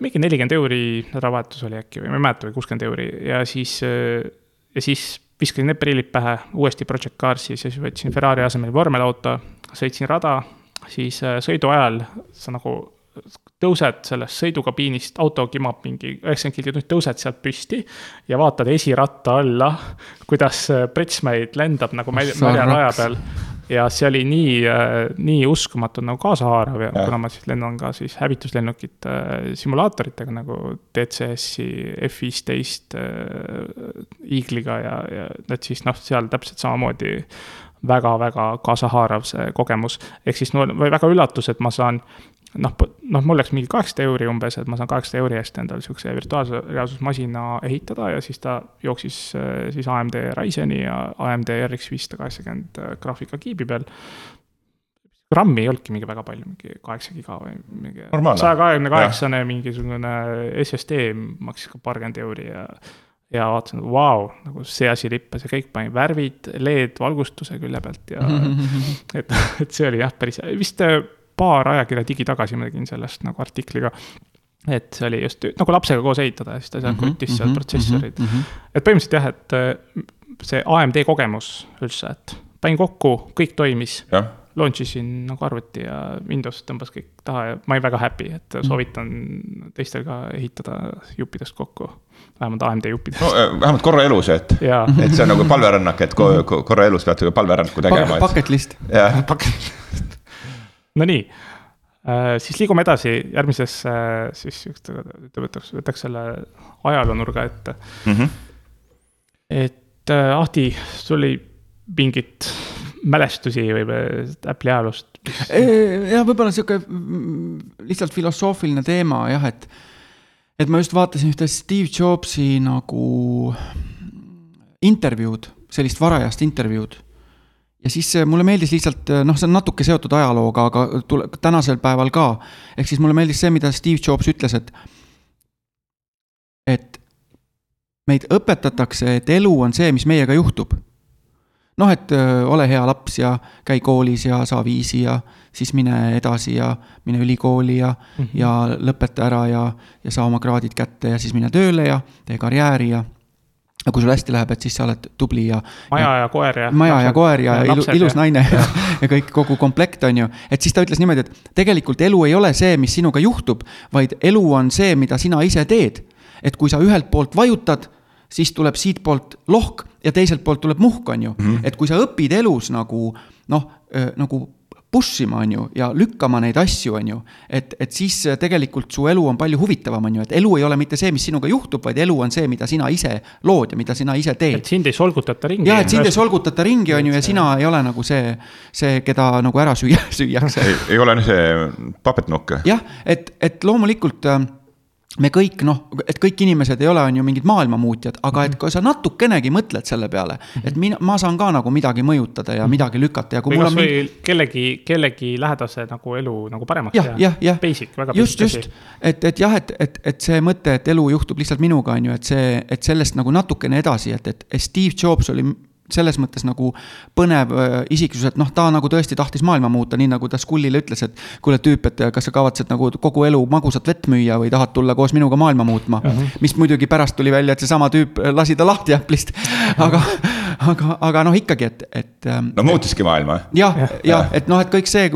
Speaker 4: Mingi nelikümmend euri nädalavahetus oli äkki või ma ei mäleta, või kuuskümmend euri. Ja siis, ja siis viskasin need prillid pähe uuesti Project Carsi, siis võtsin Ferrari asemel vormelauto, sõitsin rada, siis äh, sõidu ajal sa nagu tõused sellest sõidukabiinist, auto kimab mingi üheksakümmend kilti, tõused sealt püsti ja vaatad esiratta alla, kuidas äh, pretsmaid lendab nagu märja
Speaker 6: sa
Speaker 4: märjaraja
Speaker 6: raks.
Speaker 4: peal ja see oli nii, nii uskumatu nagu kaasahaarav ja
Speaker 5: Jah.
Speaker 4: kuna ma siis lendan ka siis hävituslennukite äh, simulaatoritega nagu DCS-i F-viisteist Eagle'iga ja, ja et siis noh, seal täpselt samamoodi väga-väga kaasahaarav see kogemus. ehk siis mul oli väga üllatus, et ma saan noh, noh, mul läks mingi kaheksasada euri umbes, et ma saan kaheksasada euri eest endale sihukese virtuaalse reaalsusmasina ehitada ja siis ta jooksis äh, siis AMD Ryzeni ja AMD RX viissada kaheksakümmend graafikakiibi peal. RAM-i ei olnudki mingi väga palju, mingi kaheksa giga või mingi saja kahekümne kaheksane mingisugune SSD maksis ka paarkümmend euri ja ja vaatasin, vau, nagu see asi rippas ja kõik panin värvid, LED-valgustuse külje pealt ja et, et see oli jah, päris, vist äh, paar ajakirja digi tagasi ma tegin sellest nagu artikliga. et see oli just nagu lapsega koos ehitada ja siis ta seal
Speaker 6: Mhm,
Speaker 4: kruttis seal protsessorid. et põhimõtteliselt jah, et äh, see AMD kogemus üldse, et panin kokku, kõik toimis. Launch isin nagu arvuti ja Windows tõmbas kõik taha ja ma olin väga happy, et soovitan teistel ka ehitada juppidest kokku. vähemalt AMD juppidest
Speaker 5: no äh, vähemalt korra elus, et, et see on nagu palverännak, et ko- ko- korra elus peate ka palverännaku tegema, et
Speaker 6: Bucket list.
Speaker 5: jah,
Speaker 4: Nonii, siis liigume edasi järgmisesse, siis võtaks, võtaks selle ajaloonurga ette mm. -hmm. et äh, Ahti, sul oli mingit mälestusi või Apple'i ajaloost?
Speaker 6: jah, võib-olla sihuke lihtsalt filosoofiline teema jah, et, et ma just vaatasin ühte Steve Jobsi nagu intervjuud, sellist varajast intervjuud ja siis äh, mulle meeldis lihtsalt, äh, noh, see on natuke seotud ajalooga, aga tule, tänasel päeval ka. ehk siis mulle meeldis see, mida Steve Jobs ütles, et, et meid õpetatakse, et elu on see, mis meiega juhtub. noh, et öö, äh, ole hea laps ja käi koolis ja saa viisi ja siis mine edasi ja mine ülikooli ja mm, -hmm. ja lõpeta ära ja, ja saa oma kraadid kätte ja siis mine tööle ja tee karjääri ja aga kui sul hästi läheb, et siis sa oled tubli ja.
Speaker 4: maja ja koer ja.
Speaker 6: maja ja koer ja, ja ilu, ilus ja. naine ja, ja kõik, kogu komplekt, on ju. et siis ta ütles niimoodi, et tegelikult elu ei ole see, mis sinuga juhtub, vaid elu on see, mida sina ise teed. et kui sa ühelt poolt vajutad, siis tuleb siitpoolt lohk ja teiselt poolt tuleb muhk, on ju mm. -hmm. et kui sa õpid elus nagu noh, nagu push ima, on ju, ja lükkama neid asju, on ju. et, et siis tegelikult su elu on palju huvitavam, on ju, et elu ei ole mitte see, mis sinuga juhtub, vaid elu on see, mida sina ise lood ja mida sina ise teed.
Speaker 4: et sind ei solgutata ringi.
Speaker 6: jah, et sind ei solgutata ringi, on ju, ja sina ei ole nagu see, see, keda nagu ära süüa, süüakse.
Speaker 5: ei ole see papetnokk.
Speaker 6: jah, et, et loomulikult äh, me kõik noh, et kõik inimesed ei ole, on ju mingid maailmamuutjad, aga et kui sa natukenegi mõtled selle peale, et mina, ma saan ka nagu midagi mõjutada ja midagi lükata ja kui
Speaker 4: või
Speaker 6: mul on
Speaker 4: mingi. kellegi, kellegi lähedase nagu elu nagu paremaks
Speaker 6: teha. jah, jah,
Speaker 4: Basic, väga
Speaker 6: just, just, et, et jah, et, et, et see mõte, et elu juhtub lihtsalt minuga, on ju, et see, et sellest nagu natukene edasi, et, et Steve Jobs oli selles mõttes nagu põnev äh, isiksus, et noh, ta nagu tõesti tahtis maailma muuta, nii nagu ta Skullile ütles, et kuule tüüp, et kas sa kavatsed nagu kogu elu magusat vett müüa või tahad tulla koos minuga maailma muutma uh. -huh. mis muidugi pärast tuli välja, et seesama tüüp lasi ta lahti Apple'ist aga, aga, aga noh, ikkagi, et, et.
Speaker 5: Ähm, no muutiski maailma.
Speaker 6: jah, jah, et noh, et kõik see,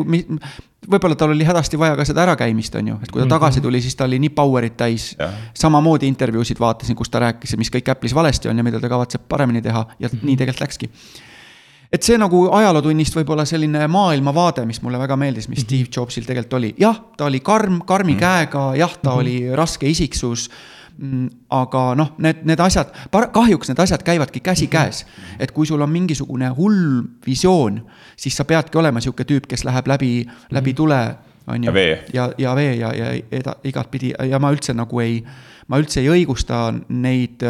Speaker 6: võib-olla tal oli hädasti vaja ka seda ärakäimist, on ju, et kui ta -hmm. tagasi tuli, siis ta oli nii power'it täis. samamoodi intervjuusid vaatasin, kus ta rääkis, mis kõik Apple'is valesti on ja mida ta kavatseb paremini teha ja mm -hmm. nii tegelikult läkski. et see nagu ajalootunnist võib-olla selline maailmavaade, mis mulle väga meeldis, mis mm -hmm. Steve Jobsil tegelikult oli, jah, ta oli karm, karmi mm -hmm. käega, jah, ta mm -hmm. oli raske isiksus aga noh, need, need asjad, kahjuks need asjad käivadki käsikäes. et kui sul on mingisugune hull visioon, siis sa peadki olema sihuke tüüp, kes läheb läbi, läbi tule, on ju. ja, ja vee ja, ja eda, igatpidi ja ma üldse nagu ei, ma üldse ei õigusta neid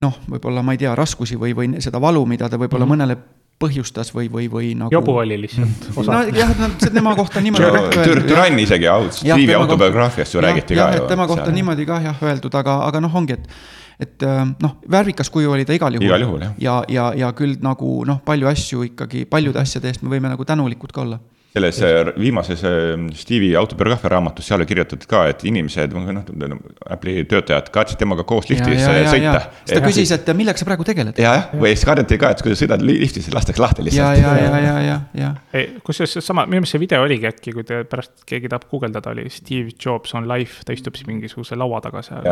Speaker 6: noh, võib-olla ma ei tea, raskusi või, või seda valu, mida ta võib-olla mm -hmm. mõnele põhjustas või, või, või nagu.
Speaker 4: jobu oli lihtsalt
Speaker 6: osa. nojah, no tema kohta niimoodi.
Speaker 5: Türann isegi, Steve'i autobiograafiast ju räägiti ka
Speaker 6: ju. tema kohta seal. niimoodi kah jah öeldud, aga, aga noh, ongi, et et äh, noh, värvikas kuju oli ta igal juhul.
Speaker 5: igal juhul, jah.
Speaker 6: ja, ja, ja küll nagu noh, palju asju ikkagi, paljude asjade eest me võime nagu tänulikud ka olla
Speaker 5: selles äh, viimases äh, Steve'i autobiograafia raamatus, seal oli kirjutatud ka, et inimesed, noh, Apple'i töötajad kartsid temaga koos liftis ja, ja, äh, sõita.
Speaker 6: siis ta küsis, et millega sa praegu tegeled.
Speaker 5: ja, jah, või siis kardeti ka, et kui sa sõidad liftis, lastakse lahti
Speaker 6: lihtsalt. ja, ja, ja, ja, ja,
Speaker 4: ja. kusjuures sama, minu meelest see video oligi äkki, kui te pärast keegi tahab guugeldada, oli Steve Jobs on live, ta istub siis mingisuguse laua taga seal,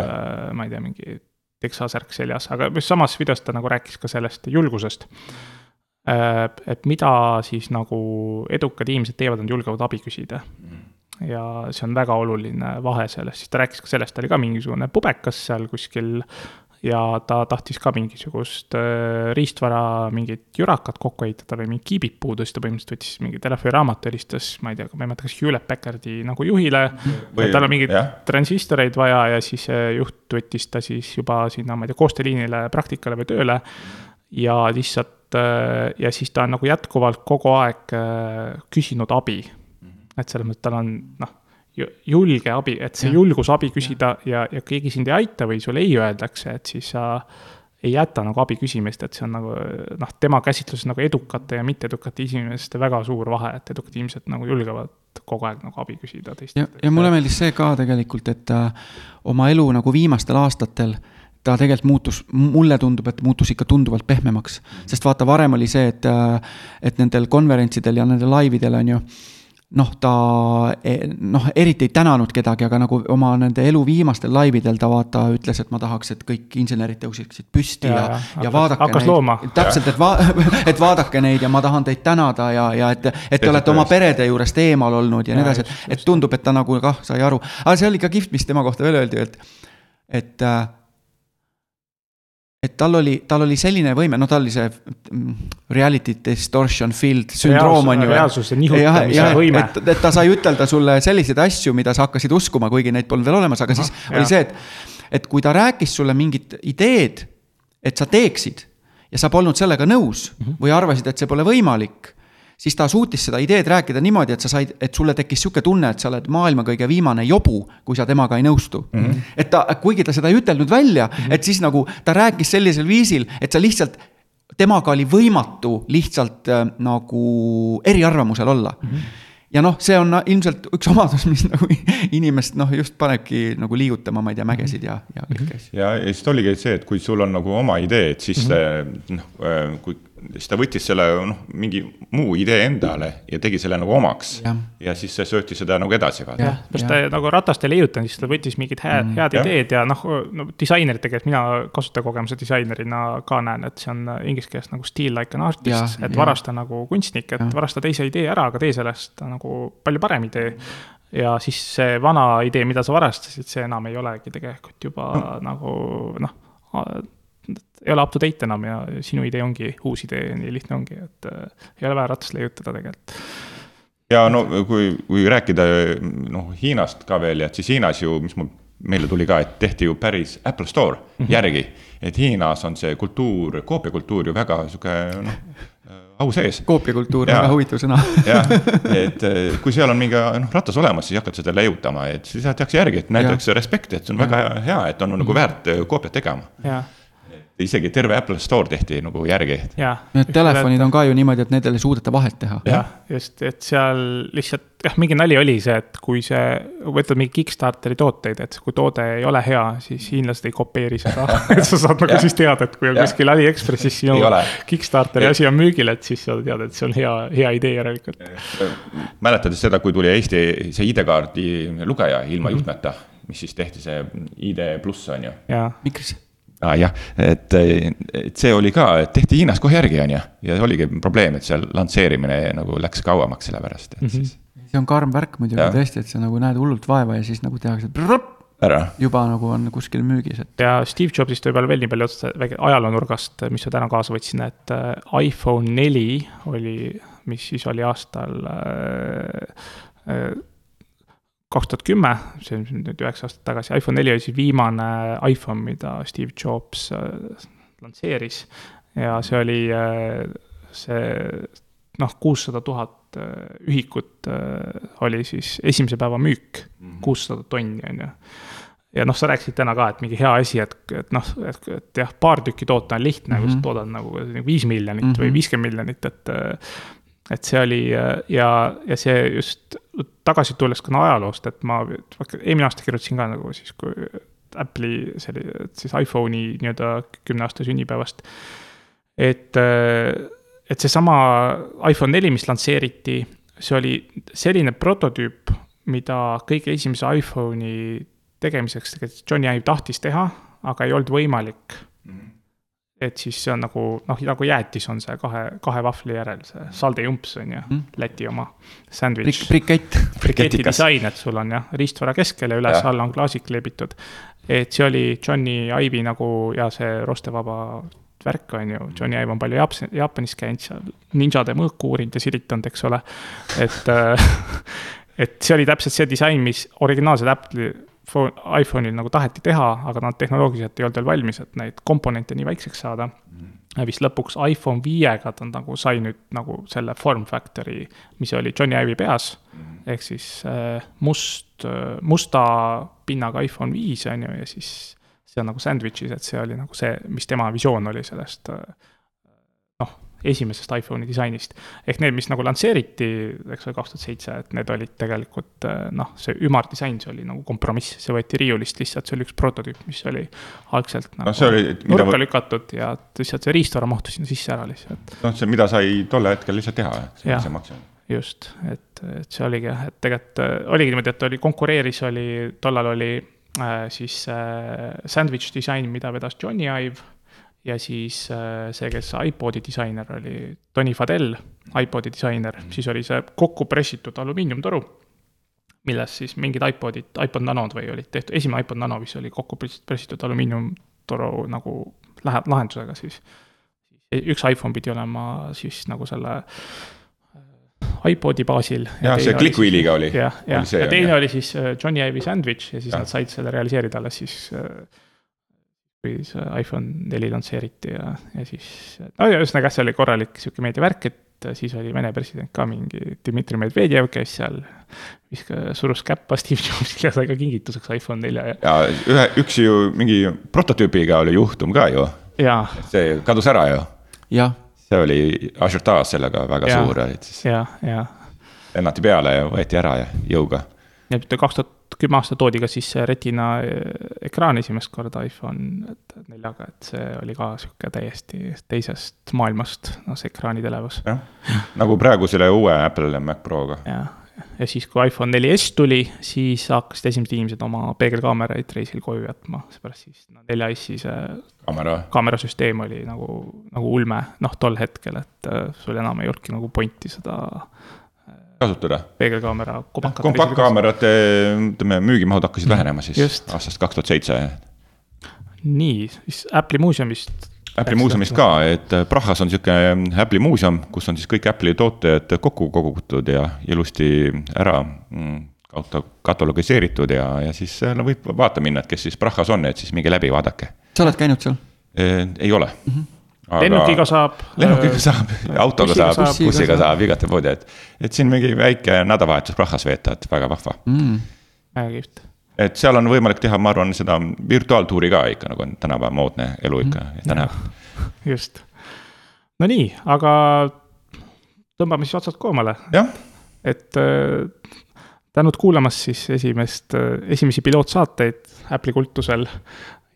Speaker 4: ma ei tea, mingi teksasärk seljas, aga samas videos ta nagu rääkis ka sellest julgusest Äh, et mida siis nagu edukad inimesed teevad, nad julgevad abi küsida. ja see on väga oluline vahe sellest, siis ta rääkis ka sellest, ta oli ka mingisugune pubekas seal kuskil ja ta tahtis ka mingisugust äh, riistvara, mingit jürakat kokku ehitada või mingit kiibit puudus, ta põhimõtteliselt võttis mingi telefoni-raamatu, helistas, ma ei tea, ma ei mäleta, kas Hewlett Packardi nagu juhile. tal on mingeid transistoreid vaja ja siis juht võttis ta siis juba sinna, ma ei tea, koostööliinile praktikale või tööle. ja lihtsalt Äh, ja siis ta on nagu jätkuvalt kogu aeg äh, küsinud abi. et selles mõttes tal on noh, julge abi, et see julgus abi küsida ja, ja keegi sind ei aita või sulle ei öeldakse, et siis sa ei jäta nagu abi küsimist, et see on nagu noh, tema käsitluses nagu edukate ja mitteedukate inimeste väga suur vahe, et edukad inimesed nagu julgevad kogu aeg nagu abi küsida teistelt.
Speaker 6: ja, ja mulle meeldis see ka tegelikult, et äh, oma elu nagu viimastel aastatel äh, ta tegelikult muutus, mulle tundub, et muutus ikka tunduvalt pehmemaks. sest vaata, varem oli see, et, et nendel konverentsidel ja nendel laividel on ju noh, ta eh, noh, eriti ei tänanud kedagi, aga nagu oma nende elu viimastel laividel ta vaata ütles, et ma tahaks, et kõik insenerid tõuseksid püsti ja,
Speaker 4: Ja,
Speaker 6: ja,
Speaker 4: ja,
Speaker 6: ja
Speaker 4: hakkas-
Speaker 6: vaadake
Speaker 4: hakkas looma.
Speaker 6: täpselt, et va-, et vaadake neid ja ma tahan teid tänada ja, ja et, et te olete oma perede juurest eemal olnud ja nii edasi, et, et tundub, et ta nagu kah sai aru. aga see oli ka kihvt, mis tema kohta veel öeldi, et, et äh, et tal oli, tal oli selline võime, no tal oli see mm, reality distortion field sündroom on ju.
Speaker 4: reaalsuse nihutamise võime.
Speaker 6: et, et ta sai ütelda sulle selliseid asju, mida sa hakkasid uskuma, kuigi neid polnud veel olemas, aga siis
Speaker 4: Ahah,
Speaker 6: oli see, et, et kui ta rääkis sulle mingit ideed, et sa teeksid ja sa polnud sellega nõus
Speaker 4: Mhm.
Speaker 6: või arvasid, et see pole võimalik siis ta suutis seda ideed rääkida niimoodi, et sa said, et sulle tekkis sihuke tunne, et sa oled maailma kõige viimane jobu, kui sa temaga ei nõustu mm. -hmm. et ta, kuigi ta seda ei ütelnud välja mm, -hmm. et siis nagu ta rääkis sellisel viisil, et sa lihtsalt, temaga oli võimatu lihtsalt äh, nagu eriarvamusel olla mm. -hmm ja noh, see on ilmselt üks omadus, mis nagu inimest noh, just panebki nagu liigutama, ma ei tea, mägesid ja, ja kõike asja.
Speaker 5: ja, ja siis oligi see, et kui sul on nagu oma idee, et siis mm -hmm. noh, kui siis ta võttis selle noh, mingi muu idee endale ja tegi selle nagu omaks ja siis see sööti seda nagu edasi vaata
Speaker 4: sest ta nagu ratast ei leiutanud, siis ta võttis mingid head mm,, head
Speaker 5: jah.
Speaker 4: ideed ja noh, no disainerite käest mina kasutajakogemuse disainerina ka näen, et see on inglise keeles nagu steal like an artist et
Speaker 6: jah.
Speaker 4: varasta nagu kunstnik, et
Speaker 6: Jah.
Speaker 4: varasta teise idee ära, aga tee sellest nagu palju parem idee. ja siis see vana idee, mida sa varastasid, see enam ei olegi tegelikult juba no. nagu noh, ei ole up to date enam ja sinu idee ongi uus idee, nii lihtne ongi, et äh, ei ole vaja ratast leiutada tegelikult.
Speaker 5: ja no kui, kui rääkida noh, Hiinast ka veel ja et siis Hiinas ju, mis mul meelde tuli ka, et tehti ju päris Apple Store mm -hmm. järgi. et Hiinas on see kultuur, koopiakultuur ju väga sihuke noh, au sees.
Speaker 6: koopiakultuur on väga huvitav sõna
Speaker 5: jah, et eh, kui seal on mingi noh, ratas olemas, siis hakkad seda leiutama, et siis tehakse järgi, et näidatakse respekti, et see on väga hea, et on nagu väärt eh, koopiat tegema.
Speaker 4: jah,
Speaker 5: isegi terve Apple Store tehti nagu järgi.
Speaker 6: Need telefonid on ka ju niimoodi, et nendel ei suudeta vahet teha.
Speaker 4: jah, just, et seal lihtsalt jah, mingi nali oli see, et kui see, võtad mingi Kickstarteri tooteid, et kui toode ei ole hea, siis hiinlased ei kopeeri seda. et sa saad nagu siis teada, et kui on kuskil Aliekspressis sinu. Kickstarteri asi on müügil, et siis sa tead, et see on hea, hea idee järelikult.
Speaker 5: mäletades seda, kui tuli Eesti see ID-kaardi lugeja ilma juhtmeta, mis siis tehti see ID pluss on ju
Speaker 4: ja,
Speaker 6: miks?
Speaker 5: ah,. jah, et, et see oli ka, et tehti Hiinas kohe järgi, on ju, ja see oligi probleem, et seal lansseerimine nagu läks kauemaks, sellepärast et mm -hmm. siis
Speaker 6: see on karm värk muidugi tõesti, et sa nagu näed hullult vaeva ja siis nagu tehakse prrrp,
Speaker 5: ära.
Speaker 6: juba nagu on kuskil müügis, et
Speaker 4: ja Steve Jobsist võib-olla veel nii palju otsa, ajaloonurgast, mis ma täna kaasa võtsin, et iPhone neli oli, mis siis oli aastal äh, kaks tuhat kümme, see on nüüd üheksa aastat tagasi, iPhone neli oli siis viimane iPhone, mida Steve Jobs äh, lansseeris. ja see oli äh, see noh, kuussada tuhat äh, ühikut oli siis esimese päeva müük, kuussada tonni on ju ja noh, sa rääkisid täna ka, et mingi hea asi, et, et noh, et, et jah, paar tükki toota on lihtne mm, -hmm. kui sa toodad nagu viis miljonit mm -hmm. või viiskümmend miljonit, et et see oli ja, ja see just tagasi tulles ka no ajaloost, et ma eelmine aasta kirjutasin ka nagu siis, kui Apple'i see oli siis iPhone'i nii-öelda kümne aasta sünnipäevast. et, et seesama iPhone neli, mis lansseeriti, see oli selline prototüüp, mida kõige esimese iPhone'i tegemiseks tegelikult Johnny Ive tahtis teha, aga ei olnud võimalik. Et siis see on nagu noh, nagu jäätis on see kahe, kahe vahvli järel, see saldejumps on ju
Speaker 6: Mhm.,
Speaker 4: Läti oma, sandwich.
Speaker 6: brikett.
Speaker 4: briketi disain, et sul on jah, riistvara keskel ja üles
Speaker 5: Jah.
Speaker 4: alla on klaasik kleebitud. et see oli Johnny Ive'i nagu ja see roostevaba värk on ju, Johnny Ive on palju Jaapas-, Jaapanis käinud seal ninjade mõõku uurinud ja siritanud, eks ole. et, et see oli täpselt see disain, mis originaalsed Apple'i iPhone'il nagu taheti teha, aga nad tehnoloogiliselt ei olnud veel valmis, et neid komponente nii väikseks saada. ja vist lõpuks iPhone viiega ta nagu sai nüüd nagu selle form factor'i, mis oli Johnny Ive'i peas. ehk siis äh, must, musta pinnaga iPhone viis on ju, ja siis see on nagu sandwich'is, et see oli nagu see, mis tema visioon oli sellest äh, esimesest iPhone'i disainist. ehk need, mis nagu lansseeriti, eks ole, kaks tuhat seitse, et need olid tegelikult äh, noh, see ümardisain, see oli nagu kompromiss, see võeti riiulist lihtsalt, see oli üks prototüüp, mis oli algselt nagu
Speaker 5: see oli- mida
Speaker 4: nurka
Speaker 5: ma-
Speaker 4: lükatud ja lihtsalt see riistvara mahtus sinna sisse ära lihtsalt.
Speaker 5: noh, see, mida sai tol hetkel lihtsalt teha, see oli see maksimum.
Speaker 4: just, et, et see oligi jah, et tegelikult äh, oligi niimoodi, et oli, konkureeris, oli, tollal oli äh, siis äh, sandwich disain, mida vedas Johnny Ive. Ja siis äh, see, kes iPodi disainer oli Tony Fadell, iPodi disainer, siis oli see kokku pressitud alumiiniumtoru. millest siis mingid iPodid, iPod Nanod või olid tehtud, esimene iPod Nano, mis oli kokku press- pressitud alumiiniumtoru nagu lähe-, lahendusega siis. üks iPhone pidi olema siis nagu selle äh, iPodi baasil.
Speaker 5: jah, see ClickWheeliga oli.
Speaker 4: jah, jah,
Speaker 5: see,
Speaker 4: ja
Speaker 5: on,
Speaker 4: teine oli siis äh, Johnny Ive'i sandwich ja siis
Speaker 5: Jah.
Speaker 4: nad said selle realiseerida alles siis äh, kui see iPhone neli lansseeriti ja, ja siis, no ja ühesõnaga see oli korralik sihuke meediavärk, et siis oli Vene president ka mingi Dmitri Medvedjev, kes seal viska-, surus käppa Steve Jobsile ja sai ka kingituseks iPhone nelja ja,
Speaker 5: ja ühe, üks ju mingi prototüübiga oli juhtum ka ju,
Speaker 4: ja,
Speaker 5: see kadus ära ju.
Speaker 6: jah,
Speaker 5: see oli ažiotaaž sellega väga
Speaker 4: Jaa.
Speaker 5: suur, et siis
Speaker 4: ja, ja.
Speaker 5: lennati peale ja võeti ära ja jõuga.
Speaker 4: ja nüüd kaks tuhat kümme aastat toodi ka siis Retina eh, ekraan esimest korda iPhone neljaga, et see oli ka sihuke täiesti teisest maailmast, noh see ekraanitelevus.
Speaker 5: Jah, nagu praegu selle uue Apple Mac Proga.
Speaker 4: ja, ja siis, kui iPhone 4S tuli, siis hakkasid esimesed inimesed oma peegelkaameraid reisil koju jätma, seepärast siis no, 4S-i see
Speaker 5: kaamera,
Speaker 4: kaamerasüsteem oli nagu, nagu ulme, noh tol hetkel, et äh, sul enam ei olnudki nagu pointi seda
Speaker 5: kasutada.
Speaker 4: peegelkaamera kobakat.
Speaker 5: kompaktkaamerate, ütleme, müügimahud hakkasid vähenema siis
Speaker 4: Just.
Speaker 5: aastast kaks tuhat seitse.
Speaker 4: nii, siis Apple'i muuseumist.
Speaker 5: Apple'i muuseumist ka, et Prahas on sihuke Apple'i muuseum, kus on siis kõik Apple'i tooted kokku kogutud ja ilusti ära mm, auto- katalogiseeritud ja, ja siis no võib vaata minna, et kes siis Prahas on, et siis minge läbi, vaadake.
Speaker 6: sa oled käinud seal?
Speaker 5: ei ole mm. -hmm.
Speaker 4: Lennukiga saab.
Speaker 5: lennukiga saab, autoga saab, bussiga
Speaker 6: saab.
Speaker 5: igatapoodi, et, et siin mingi väike nädalavahetus Prahas veeta, et väga vahva.
Speaker 6: mm..
Speaker 4: väga kihvt.
Speaker 5: et seal on võimalik teha, ma arvan, seda virtuaaltuuri ka ikka nagu on tänapäeva moodne elu ikka, et ta näeb.
Speaker 4: just. no nii, aga tõmbame siis otsad koomale,
Speaker 5: jah,
Speaker 4: et äh, tänud kuulamast siis esimest, esimesi pilootsaateid Apple'i kultusel.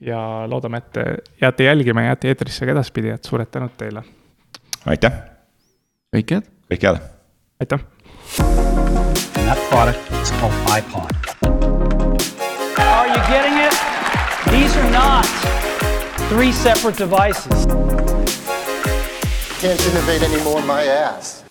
Speaker 4: Ja loodame, et te jääte jälgima ja jääte eetrisse ka edaspidi, et suured tänud teile,
Speaker 5: aitäh,
Speaker 6: kõike head.
Speaker 5: kõike head
Speaker 4: aitäh.
Speaker 1: That product is called iPod.
Speaker 2: Are you getting it? These are not three separate devices.
Speaker 3: Can't innovate anymore, my ass.